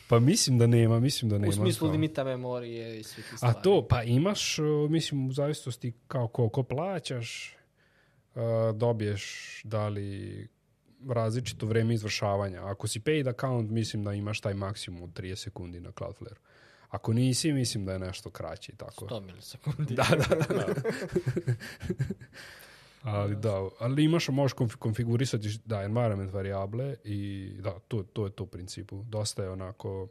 A: Pa mislim da nema, mislim da nema.
B: U smislu
A: kao-
B: limita memorije i svih tih
A: A
B: stvari.
A: to, pa imaš, mislim, u zavisnosti kao koliko plaćaš, dobiješ da li različito vreme izvršavanja. Ako si paid account, mislim da imaš taj maksimum od 30 sekundi na Cloudflare. Ako nisi, mislim da je nešto kraće i tako.
B: 100 milisekundi.
A: Da, da, da. ali da, ali imaš, možeš konfi- konfigurisati da, environment variable i da, to, to je to u principu. Dosta je onako,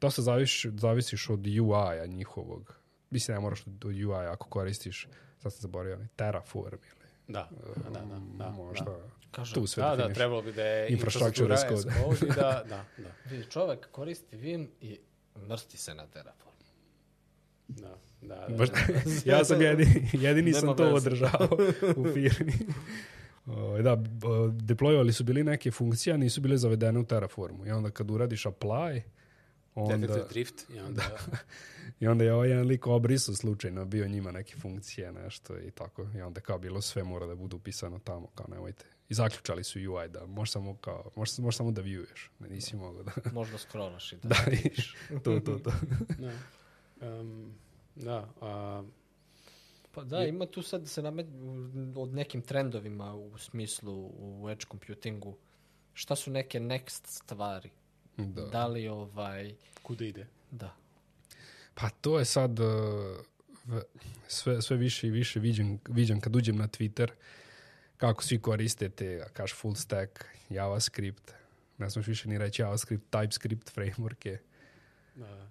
A: dosta zavisiš, zavisiš od UI-a njihovog. Mislim, ne moraš od UI ako koristiš, sad sam zaboravio, Terraform ili
C: Da, da, da. da, da.
A: možda
B: Kaže,
A: tu sve
C: Da, da, trebalo bi da je infrastruktura
A: as code.
C: da, da, da,
B: Vidi, čovek koristi Vim i mrsti se na Terraform.
C: da, da, da.
A: Baš, ja sam jedini, jedini
B: Nema
A: sam to
B: veze.
A: održao u firmi. O, da, deployovali su bili neke funkcije, a nisu bile zavedene u Terraformu. I onda kad uradiš apply, onda,
C: Detected drift i onda...
A: i onda je ovaj jedan lik obrisao slučajno, bio njima neke funkcije, nešto i tako. I onda kao bilo sve mora da bude upisano tamo, kao nemojte. I zaključali su UI da možeš samo, kao, možeš, možeš samo da viewuješ, da nisi mogao da...
B: Možda scrollaš i da.
A: da, vidiš. to, to, to.
C: Da. Um, da, a,
B: Pa da, ima tu sad da se namet od nekim trendovima u smislu u edge computingu. Šta su neke next stvari?
A: Da.
B: Da li ovaj...
C: kuda ide?
B: Da.
A: Pa to je sad uh, sve, sve više i više viđem, viđem kad uđem na Twitter kako svi koriste te, kaš full stack, JavaScript, ne smiješ više ni reći JavaScript, TypeScript frameworke,
C: Da.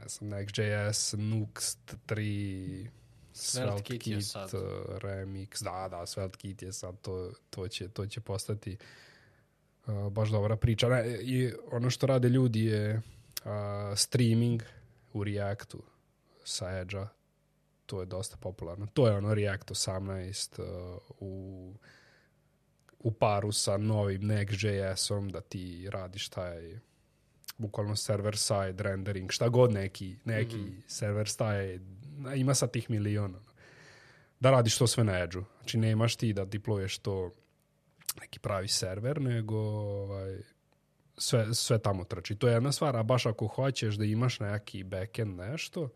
A: ne znam, Next.js, Nuxt 3,
B: SvelteKit sad.
A: uh, Remix, da, da, SvelteKit je sad, to, to, će, to će postati uh, baš dobra priča. Ne, I ono što rade ljudi je uh, streaming u Reactu sa Edge-a, to je dosta popularno. To je ono React 18 uh, u, u paru sa novim Next.js-om da ti radiš taj bukvalno server side rendering, šta god neki, neki server side, ima sad tih miliona. Da radiš to sve na Edge-u. Znači nemaš ti da deployeš to neki pravi server, nego ovaj, sve, sve tamo trči. To je jedna stvar, a baš ako hoćeš da imaš neki backend nešto,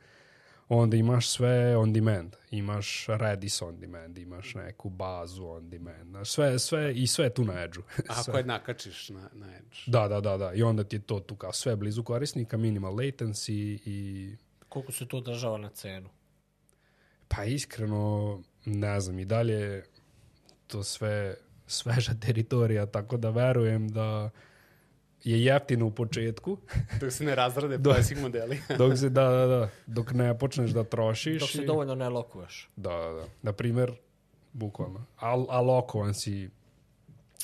A: onda imaš sve on demand. Imaš Redis on demand, imaš neku bazu on demand. Sve, sve, I sve je tu na edge
C: A ako je nakačiš na, na Edge.
A: Da, da, da, da. I onda ti je to tu kao sve blizu korisnika, minimal latency i
B: Koliko se to održava na cenu?
A: pa iskreno ne znam i dalje to sve sveža teritorija, tako da verujem da je jeftino u početku,
C: Dok se ne razrade pricing modeli.
A: dok se, da, da, da, dok ne počneš da trošiš.
B: Dok se
A: i-
B: dovoljno ne lokuješ.
A: Da, da, da. Na primer, bukvalno. A, a lokovan si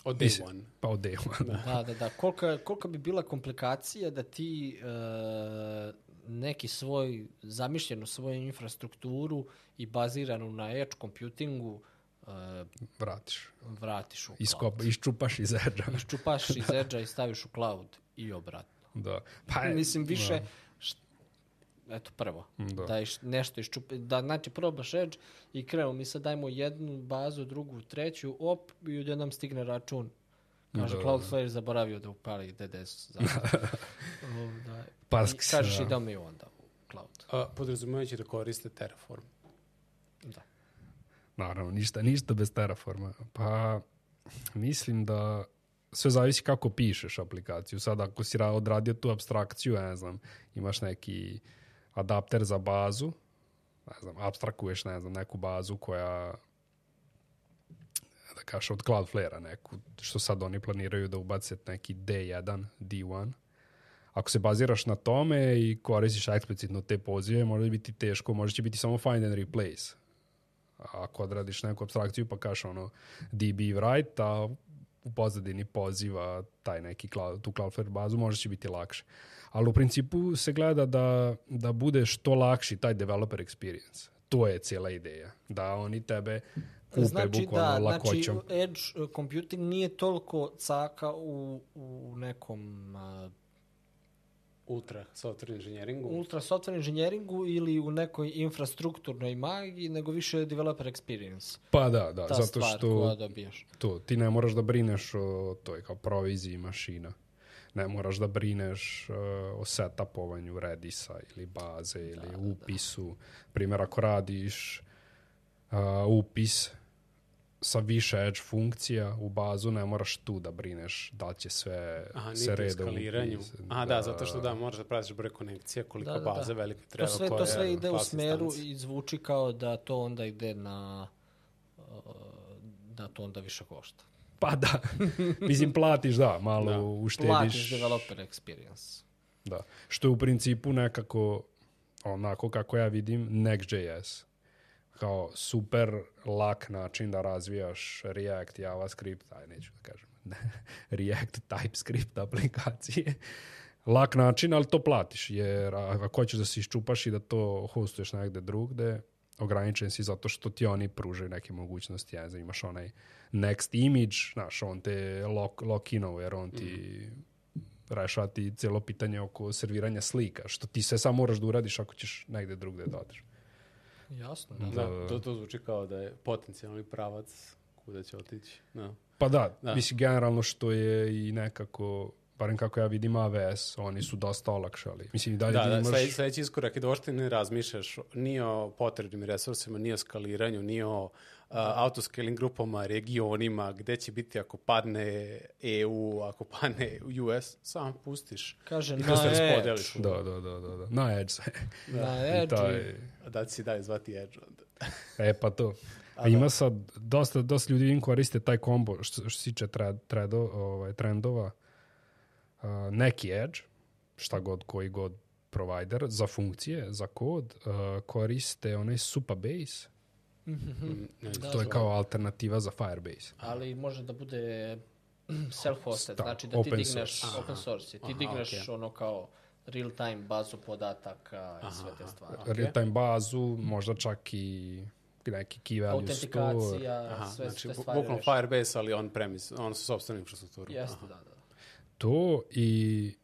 C: Od day one.
A: pa od day one.
B: Da, da, da. Kolika, kolika bi bila komplikacija da ti e, neki svoj, zamišljenu svoju infrastrukturu i baziranu na edge computingu e,
A: Vratiš.
B: vratiš u cloud.
A: Iskop, iščupaš iz edge
B: Iščupaš iz edge i staviš u cloud i obratno.
A: Da. Pa, je-
B: Mislim, više... št- Eto, prvo.
A: Da.
B: Da, iš, nešto iščupa, da, znači, probaš Edge i krenu, mi sad dajmo jednu bazu, drugu, treću, op, i odjednom stigne račun. Kaže,
A: Da,
B: Cloudflare zaboravio da upali DDS. da.
A: Pa,
B: I kažeš
A: da.
B: idemo mi onda u cloud.
C: A, podrazumevajući da koriste Terraform.
B: Da.
A: Naravno, ništa, ništa bez Terraforma. Pa, mislim da sve zavisi kako pišeš aplikaciju. Sad, ako si ra- odradio tu abstrakciju, ne znam, imaš neki adapter za bazu, ne znam, abstrakuješ, ne znam, neku bazu koja da kažeš od Cloudflare-a neku, što sad oni planiraju da ubace neki D1, D1. Ako se baziraš na tome i koristiš eksplicitno te pozive, može biti teško, može će biti samo find and replace. Ako odradiš neku abstrakciju pa kažeš ono DB write, a u pozadini poziva taj neki cloud, tu Cloudflare bazu, možda će biti lakše. Ali u principu se gleda da, da bude što lakši taj developer experience. To je cijela ideja. Da oni tebe kupe
B: Znači
A: bukvalno
B: da,
A: lakoćom.
B: znači Edge computing nije toliko caka u, u nekom uh,
C: Ultra software engineeringu.
B: ultra software inženjeringu ili u nekoj infrastrukturnoj magiji, nego više developer experience.
A: Pa da, da,
B: Ta
A: zato
B: stvar
A: što
B: koja dobiješ.
A: to, ti ne moraš da brineš o toj kao proviziji mašina. Ne moraš da brineš uh, o setupovanju Redisa ili baze ili upisu. Primjer, ako radiš uh, upis sa više edge funkcija u bazu, ne moraš tu da brineš da će sve
C: Aha,
A: se reda
C: skaliranju.
A: upis.
C: Aha, da, zato što da, moraš da pratiš broj konekcija, koliko
B: Da, da, da.
C: baze velike
B: To
C: treba.
B: sve,
C: koja
B: to sve ide u smeru
C: stanca.
B: i zvuči kao da to onda ide na uh, da to onda više košta.
A: Pa da, mislim platiš, da, malo
C: Da.
A: uštediš.
B: Platiš developer experience.
A: Da. Što je u principu nekako, onako kako ja vidim, Next.js. Kao super lak način da razvijaš React, JavaScript, aj neću da kažem, React, TypeScript aplikacije. Lak način, ali to platiš, jer ako hoćeš da se iščupaš i da to hostuješ negde drugde, ograničen si zato što ti oni pružaju neke mogućnosti, ja ne znam, imaš onaj next image, znaš, on te lock, lock-inuje, jer on ti rešava ti cijelo pitanje oko serviranja slika, što ti sve samo moraš da uradiš ako ćeš negde drugde da odeš.
B: Jasno, da.
C: Da, to, to zvuči kao da je potencijalni pravac kuda će otići. Da.
A: Pa da,
C: Da.
A: mislim generalno što je i nekako, barem kako ja vidim AWS, oni su dosta olakšali. Mislim i dalje
C: Da,
A: da,
C: da,
A: imaš...
C: sledeći, sledeći iskorak je da uopšte ne razmišljaš ni o potrebnim resursima, ni o skaliranju, ni o uh, autoscaling grupama, regionima, gde će biti ako padne EU, ako padne US, samo pustiš.
B: Kaže,
C: I
B: na Edge.
A: Da, da, da, da, da. Na Edge.
B: Na
A: I
B: Edge.
A: taj,
C: da će si dalje zvati Edge onda.
A: e pa to. A ima sad, dosta, dosta ljudi im koriste taj kombo što, što se tiče tre- tredo, ovaj, trendova. Uh, neki Edge, šta god, koji god provider, za funkcije, za kod, uh, koriste onaj Supabase.
C: Mm, ne,
A: to je kao alternativa za Firebase.
B: Ali može da bude self-hosted,
A: Da,
B: znači da ti
A: open
B: digneš
A: source.
B: open source, ti
C: Aha,
B: digneš
C: okej.
B: ono kao real-time bazu podataka i sve te stvari.
C: Ok.
A: Real-time bazu, možda čak i neki key value store.
B: Autentikacija,
C: Aha,
B: sve
C: znači,
B: te stvari.
C: bukvalno. Firebase, ali on premise, on su sobstvenu infrastrukturu.
B: Jeste,
C: Aha.
B: da, da.
A: To i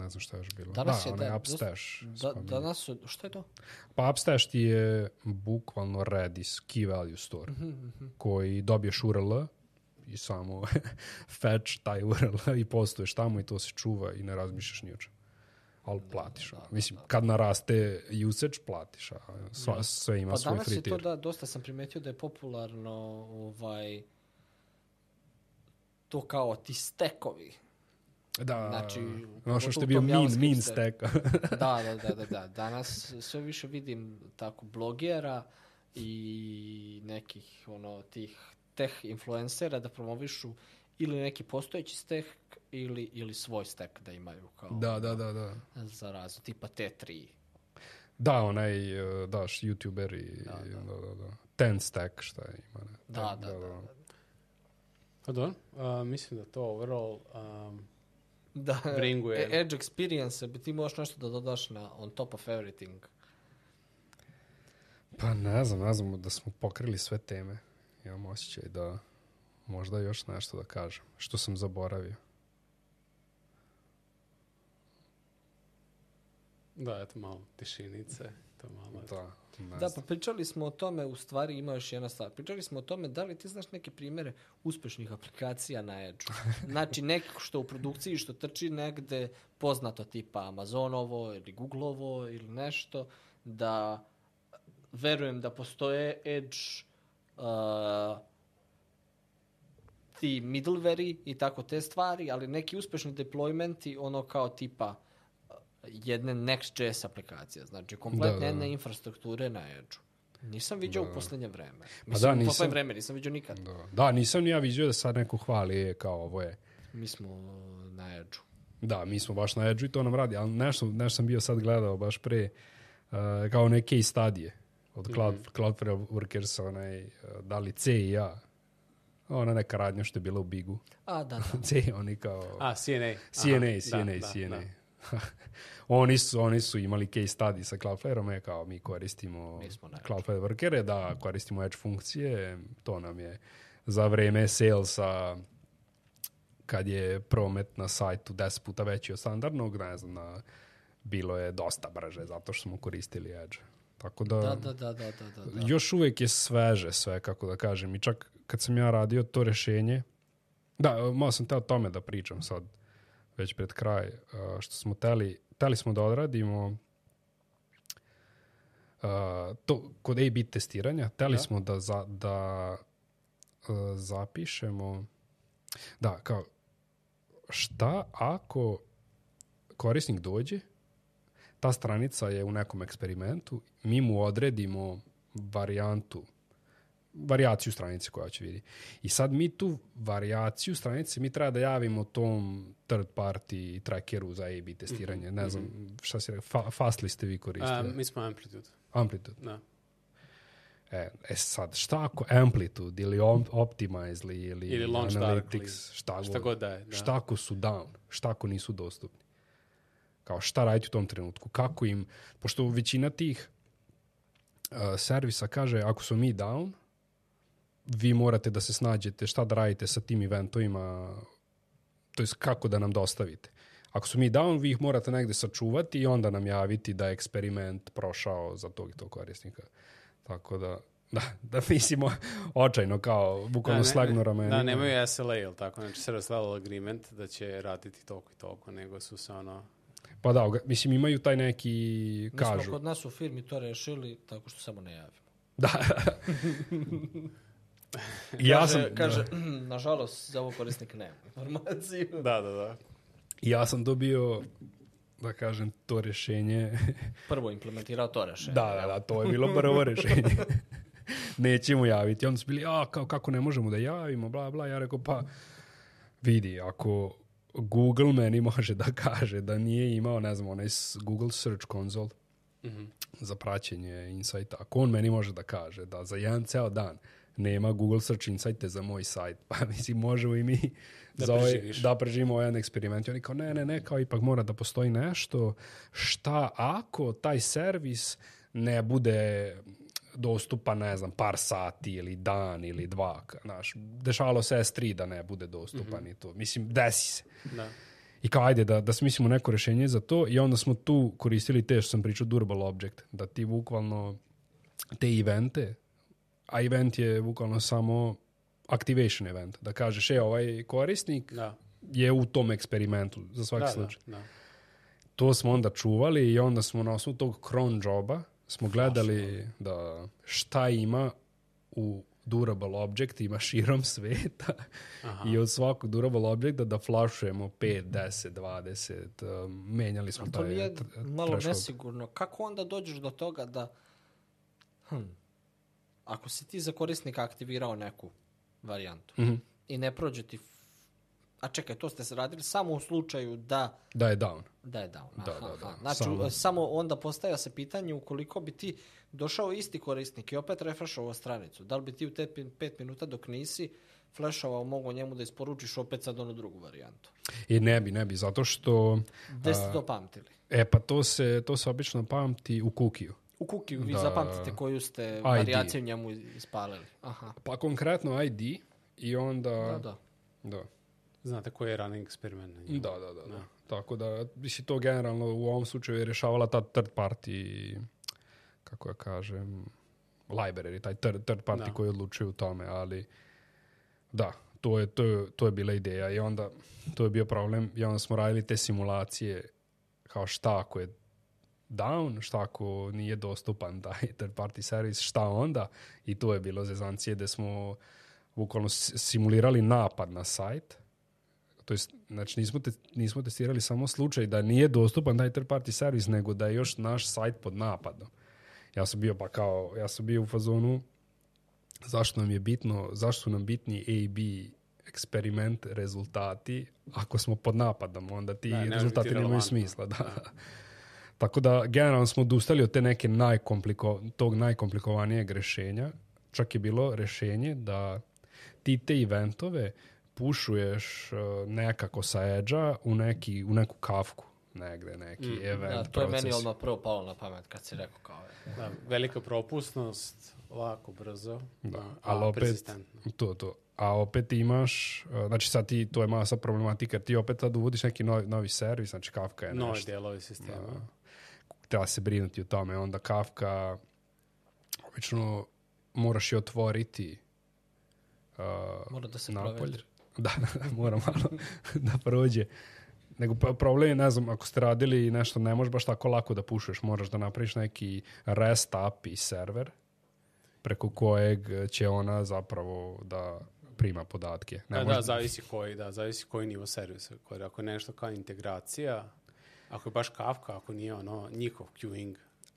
A: ne znam šta je još bilo.
B: Danas
A: da,
B: je
A: onaj
B: da-
A: Upstash.
B: Da, danas su, šta je to?
A: Pa Upstash ti je bukvalno Redis key value store
B: Mhm,
A: koji dobiješ URL i samo fetch taj URL i postuješ tamo i to se čuva i ne razmišljaš ni o čemu. Ali platiš. a. Mislim, kad naraste usage, platiš. A sva, sve ima
B: Pa
A: svoj
B: danas
A: free
B: je to
A: tier.
B: da, dosta sam primetio da je popularno ovaj, to kao ti stekovi.
A: Da,
B: Znači,
A: ono što je bio min, min
B: stack. Da, da, da, da, da. Danas sve više vidim tako blogera i nekih ono tih teh influencera da promovišu ili neki postojeći stack ili, ili svoj stack da imaju kao
A: da, da, da, da.
B: za razvoj, tipa T3.
A: Da, onaj, uh, daš, youtuber i, da, da, da, da. Ten stack, šta je ima. Ne?
B: Da, da, da, da.
C: Pa dobro, a, mislim da to overall um,
B: Da,
C: Bringuje.
B: e- Edge experience, bi ti možeš nešto da dodaš na on top of everything.
A: Pa ne znam, ne znam da smo pokrili sve teme. Imam osjećaj da možda još nešto da kažem, što sam zaboravio.
C: da, eto malo tišinice, to malo.
A: Da,
B: Da,
A: znam.
B: pa pričali smo o tome, u stvari ima još jedna stvar. Pričali smo o tome da li ti znaš neke primere uspešnih aplikacija na Edge. Znači, neko što u produkciji, što trči negde poznato tipa Amazonovo ili Googleovo ili nešto, da verujem da postoje Edge uh, ti middleware i tako te stvari, ali neki uspešni deploymenti, ono kao tipa uh, jedne Next.js aplikacija, znači kompletne
A: Da, da, da.
B: infrastrukture na Edge. Nisam vidio u poslednje vreme.
A: da,
B: Mislim, u
A: nisam-
B: poslednje vreme nisam vidio nikad.
A: Da. da, nisam ni ja vidio da sad neko hvali e, kao ovo je.
B: Mi smo na Edge.
A: Da, mi smo baš na edge i to nam radi, ali nešto, nešto sam bio sad gledao baš pre, uh, kao neke stadije od Cloud, Cloudflare Workers, onaj, uh, da li C i A, ona neka radnja što je bila u Bigu.
B: A, da, da.
A: C, oni kao...
C: A, CNA.
A: CNA,
C: Aha,
A: CNA,
C: da, da,
A: CNA.
C: da.
A: oni, su, oni su imali case study sa Cloudflare-om, je kao mi koristimo
B: Mi.
A: Cloudflare workere, da koristimo Edge funkcije, to nam je za vreme salesa kad je promet na sajtu 10 puta veći od standardnog, ne znam, na, bilo je dosta brže zato što smo koristili Edge. Tako da,
B: Da, da, da, da, da, da,
A: još uvek je sveže sve, kako da kažem. I čak kad sam ja radio to rešenje, da, malo sam teo tome da pričam sad, već pred kraj, uh, što smo teli, teli smo da odradimo uh, to kod A-B testiranja, teli smo da, za, da uh, zapišemo da, kao šta ako korisnik dođe ta stranica je u nekom eksperimentu, mi mu odredimo varijantu, varijaciju stranice koja će vidi. I sad mi tu varijaciju stranice mi treba da javimo tom third party trackeru za A-B testiranje. Ne znam, šta se fa, Fastly ste vi koristili?
C: mi smo Amplitude.
A: Amplitude.
C: Da.
A: E, e sad, šta ako Amplitude ili op- Optimize ili,
C: Ili Launch
A: Analytics,
C: Darkly.
A: šta,
C: Šta
A: god,
C: god da je, da.
A: Šta ako su down? Šta ako nisu dostupni? Kao šta raditi u tom trenutku? Kako im, pošto većina tih uh, servisa kaže ako su mi down, vi morate da se snađete šta da radite sa tim eventovima, to jest kako da nam dostavite. Ako su mi down, vi ih morate negde sačuvati i onda nam javiti da je eksperiment prošao za tog i tog korisnika. Tako da, da, da mislimo očajno kao bukvalno
C: ne,
A: slagnu ramena.
C: Da, nemaju SLA, ili tako? Znači, service level agreement da će raditi toliko i toliko, nego su se ono...
A: Pa da, mislim imaju taj neki,
B: Mi
A: kažu.
B: smo kod nas u firmi to rešili tako što samo ne javimo.
A: Da. Ja
B: kaže,
A: sam,
B: kaže, nažalost, za ovo korisnik nema informaciju.
C: Da, da, da.
A: Ja sam dobio, da kažem, to rešenje.
B: Prvo implementirao to rešenje.
A: da, da, da, to je bilo prvo rešenje. Nećemo javiti. Onda su bili, a, kao, kako ne možemo da javimo, bla, bla. Ja rekao, pa, vidi, ako Google meni može da kaže da nije imao, ne znam, onaj Google Search Console za praćenje insighta, ako on meni može da kaže da za jedan ceo dan nema Google Search Insighte za moj sajt, pa mislim, možemo i mi
C: Da
A: za ovaj,
C: preživiš.
A: da preživimo ovaj jedan eksperiment. I oni kao, ne, ne, ne, kao ipak mora da postoji nešto. Šta ako taj servis ne bude dostupan, ne znam, par sati ili dan ili dva. Znaš, dešavalo se S3 da ne bude dostupan i to. Mislim, desi se.
C: da.
A: I kao, ajde, da, da smislimo neko rešenje za to i onda smo tu koristili te što sam pričao Durable Object, da ti bukvalno te evente, a event je bukvalno samo activation event, da kažeš, e, ovaj korisnik
C: Da.
A: je u tom eksperimentu, za svaki
C: Da,
A: slučaj.
C: da, da.
A: To smo onda čuvali i onda smo na osnovu tog cron joba smo gledali da šta ima u durable object, ima širom sveta i od svakog durable objecta da flašujemo 5, 10, 20, um, menjali smo
B: To
A: taj
B: nije
A: tr-
B: malo
A: threshold.
B: nesigurno. Kako onda dođeš do toga da... Hm, ako si ti za korisnika aktivirao neku varijantu
A: Mhm.
B: i ne prođe ti... A čekaj, to ste se radili samo u slučaju da
A: Da je down.
B: da je down.
A: Da,
B: Aha,
A: da, da.
B: aha. Znači,
A: Samo-
B: samo. onda postavlja se pitanje ukoliko bi ti došao isti korisnik i opet refreshovao stranicu, da li bi ti u te pi- pet minuta dok nisi flashovao mogo njemu da isporučiš opet sad onu drugu varijantu.
A: I ne bi, ne bi, zato što...
B: Gde ste to pamtili?
A: E, pa to se, to se obično pamti u kukiju.
B: U kukiju vi
A: Da.
B: zapamtite koju ste varijaciju njemu ispalili. Aha.
A: Pa konkretno ID i onda...
B: Da, da.
A: Da.
C: Znate koji je running eksperiment na njemu?
A: Da, da, da, da. Tako da, mislim, to generalno u ovom slučaju je rješavala ta third party, kako ja kažem, library, taj third, third party
C: Da.
A: koji odlučuje u tome, ali da, to je, to, je, to je bila ideja i onda to je bio problem i onda smo radili te simulacije kao šta ako je down, šta ako nije dostupan taj third party servis, šta onda i to je bilo zezancije da smo bukvalno simulirali napad na sajt to jest, znači nismo, te, nismo testirali samo slučaj da nije dostupan taj third party servis, nego da je još naš sajt pod napadom. Ja sam bio pa kao, ja sam bio u fazonu zašto nam je bitno, zašto su nam bitni A i B eksperiment rezultati ako smo pod napadom, onda ti
C: Da,
A: rezultati nemaju smisla. Da. Tako da generalno smo odustali od te neke najkompliko, tog najkomplikovanijeg rešenja. Čak je bilo rešenje da ti te eventove pušuješ uh, nekako sa edge u, neki, u neku kafku negde, neki event
B: Da, to je meni
A: proces.
B: odmah prvo palo na pamet kad si rekao kao je.
C: Da, velika propusnost, lako, brzo,
A: Da,
C: a,
A: ali
C: a
A: opet, to, to. A opet imaš, uh, znači sad ti, to je masa problematika, ti opet sad uvodiš neki novi, novi servis, znači Kafka je
C: Novi
A: nešto.
C: dijelovi sistema.
A: Treba se brinuti o tome. Onda Kafka, obično moraš je otvoriti uh,
B: Mora da se
A: napolje.
B: proveri.
A: Da, mora malo da prođe. Nego problem je, ne znam, ako ste radili nešto, ne možeš baš tako lako da pušuješ. Moraš da napraviš neki REST API server preko kojeg će ona zapravo da prima podatke. Ne
C: Da,
A: može-
C: da, zavisi koji, da, zavisi koji nivo servisa. Ako je nešto kao integracija, ako je baš Kafka, ako nije ono njihov queuing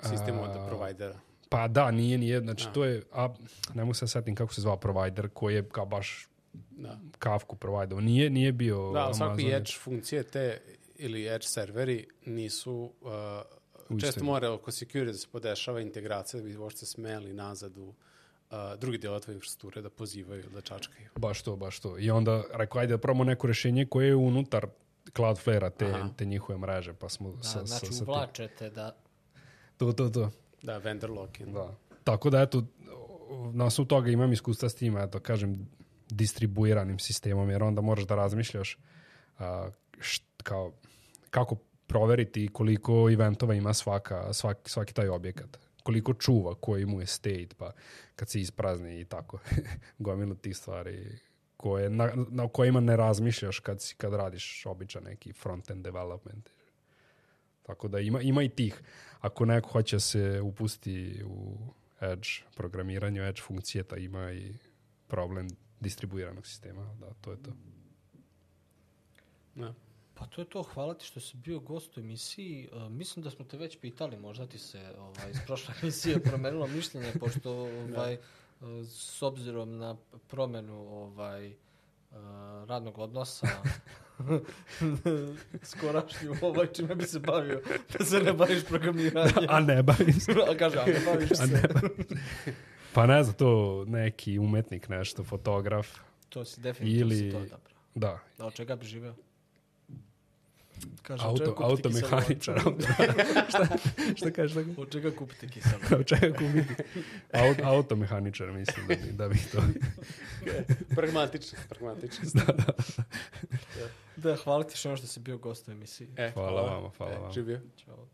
C: sistem od provajdera.
A: Pa da, nije, nije. Znači, to je, a, ne mogu se setim kako se zvao provider koji je kao baš
C: Da.
A: Kafku provider. Nije, nije bio
C: Da, ali svaki edge funkcije te ili edge serveri nisu uh, često mora oko security da se podešava integracija da bi uopšte smeli nazad u uh, drugi deo tvoje infrastrukture da pozivaju, da čačkaju.
A: Baš to, baš to. I onda rekao, ajde da probamo neko rješenje koje je unutar Cloudflare-a te,
C: Aha.
A: te njihove mreže, pa smo
B: Da,
A: sa,
B: znači,
A: sa, sa
B: uvlačete da...
A: To, to, to.
C: Da, vendor lock-in.
A: Da. Tako da, eto, na osnovu toga imam iskustva s tim, eto, kažem, distribuiranim sistemom, jer onda moraš da razmišljaš a, št, kao, kako proveriti koliko eventova ima svaka, svaki, svaki taj objekat. Koliko čuva, koji mu je state, pa kad se isprazni i tako. Gomilu tih stvari koje, na, na kojima ne razmišljaš kad, si, kad radiš običan neki front-end development. Tako da ima, ima i tih. Ako neko hoće se upusti u Edge programiranju, Edge funkcije, ta ima i problem distribuiranog sistema. Da, to je to.
C: Da.
B: Pa to je to, hvala ti što si bio gost u emisiji. E, mislim da smo te već pitali, možda ti se ovaj, iz prošle emisije promenilo mišljenje, pošto ovaj, e, s obzirom na promenu ovaj, e, radnog odnosa skorašnju, ovaj, čime bi se bavio, da se ne baviš programiranjem.
A: A ne bavim se.
B: A kaže, a ne baviš se.
A: Pa ne znam, to neki umetnik nešto, fotograf.
B: To si definitivno
A: Ili-
B: si to dobro.
A: Da,
B: Da, od čega bi živeo? Kaže,
A: auto. Auto, šta, šta kažeš? Šta kažeš?
B: Od čega kupiti kiselo?
A: Od čega kupiti? Auto, automehaničar, mislim da bi, da bi to...
C: Pragmatično, pragmatično.
B: Da, hvala ti što što si bio gost u emisiji.
C: E,
A: Hvala vama, hvala
C: e,
A: vama.
C: Živio.
B: Ćao.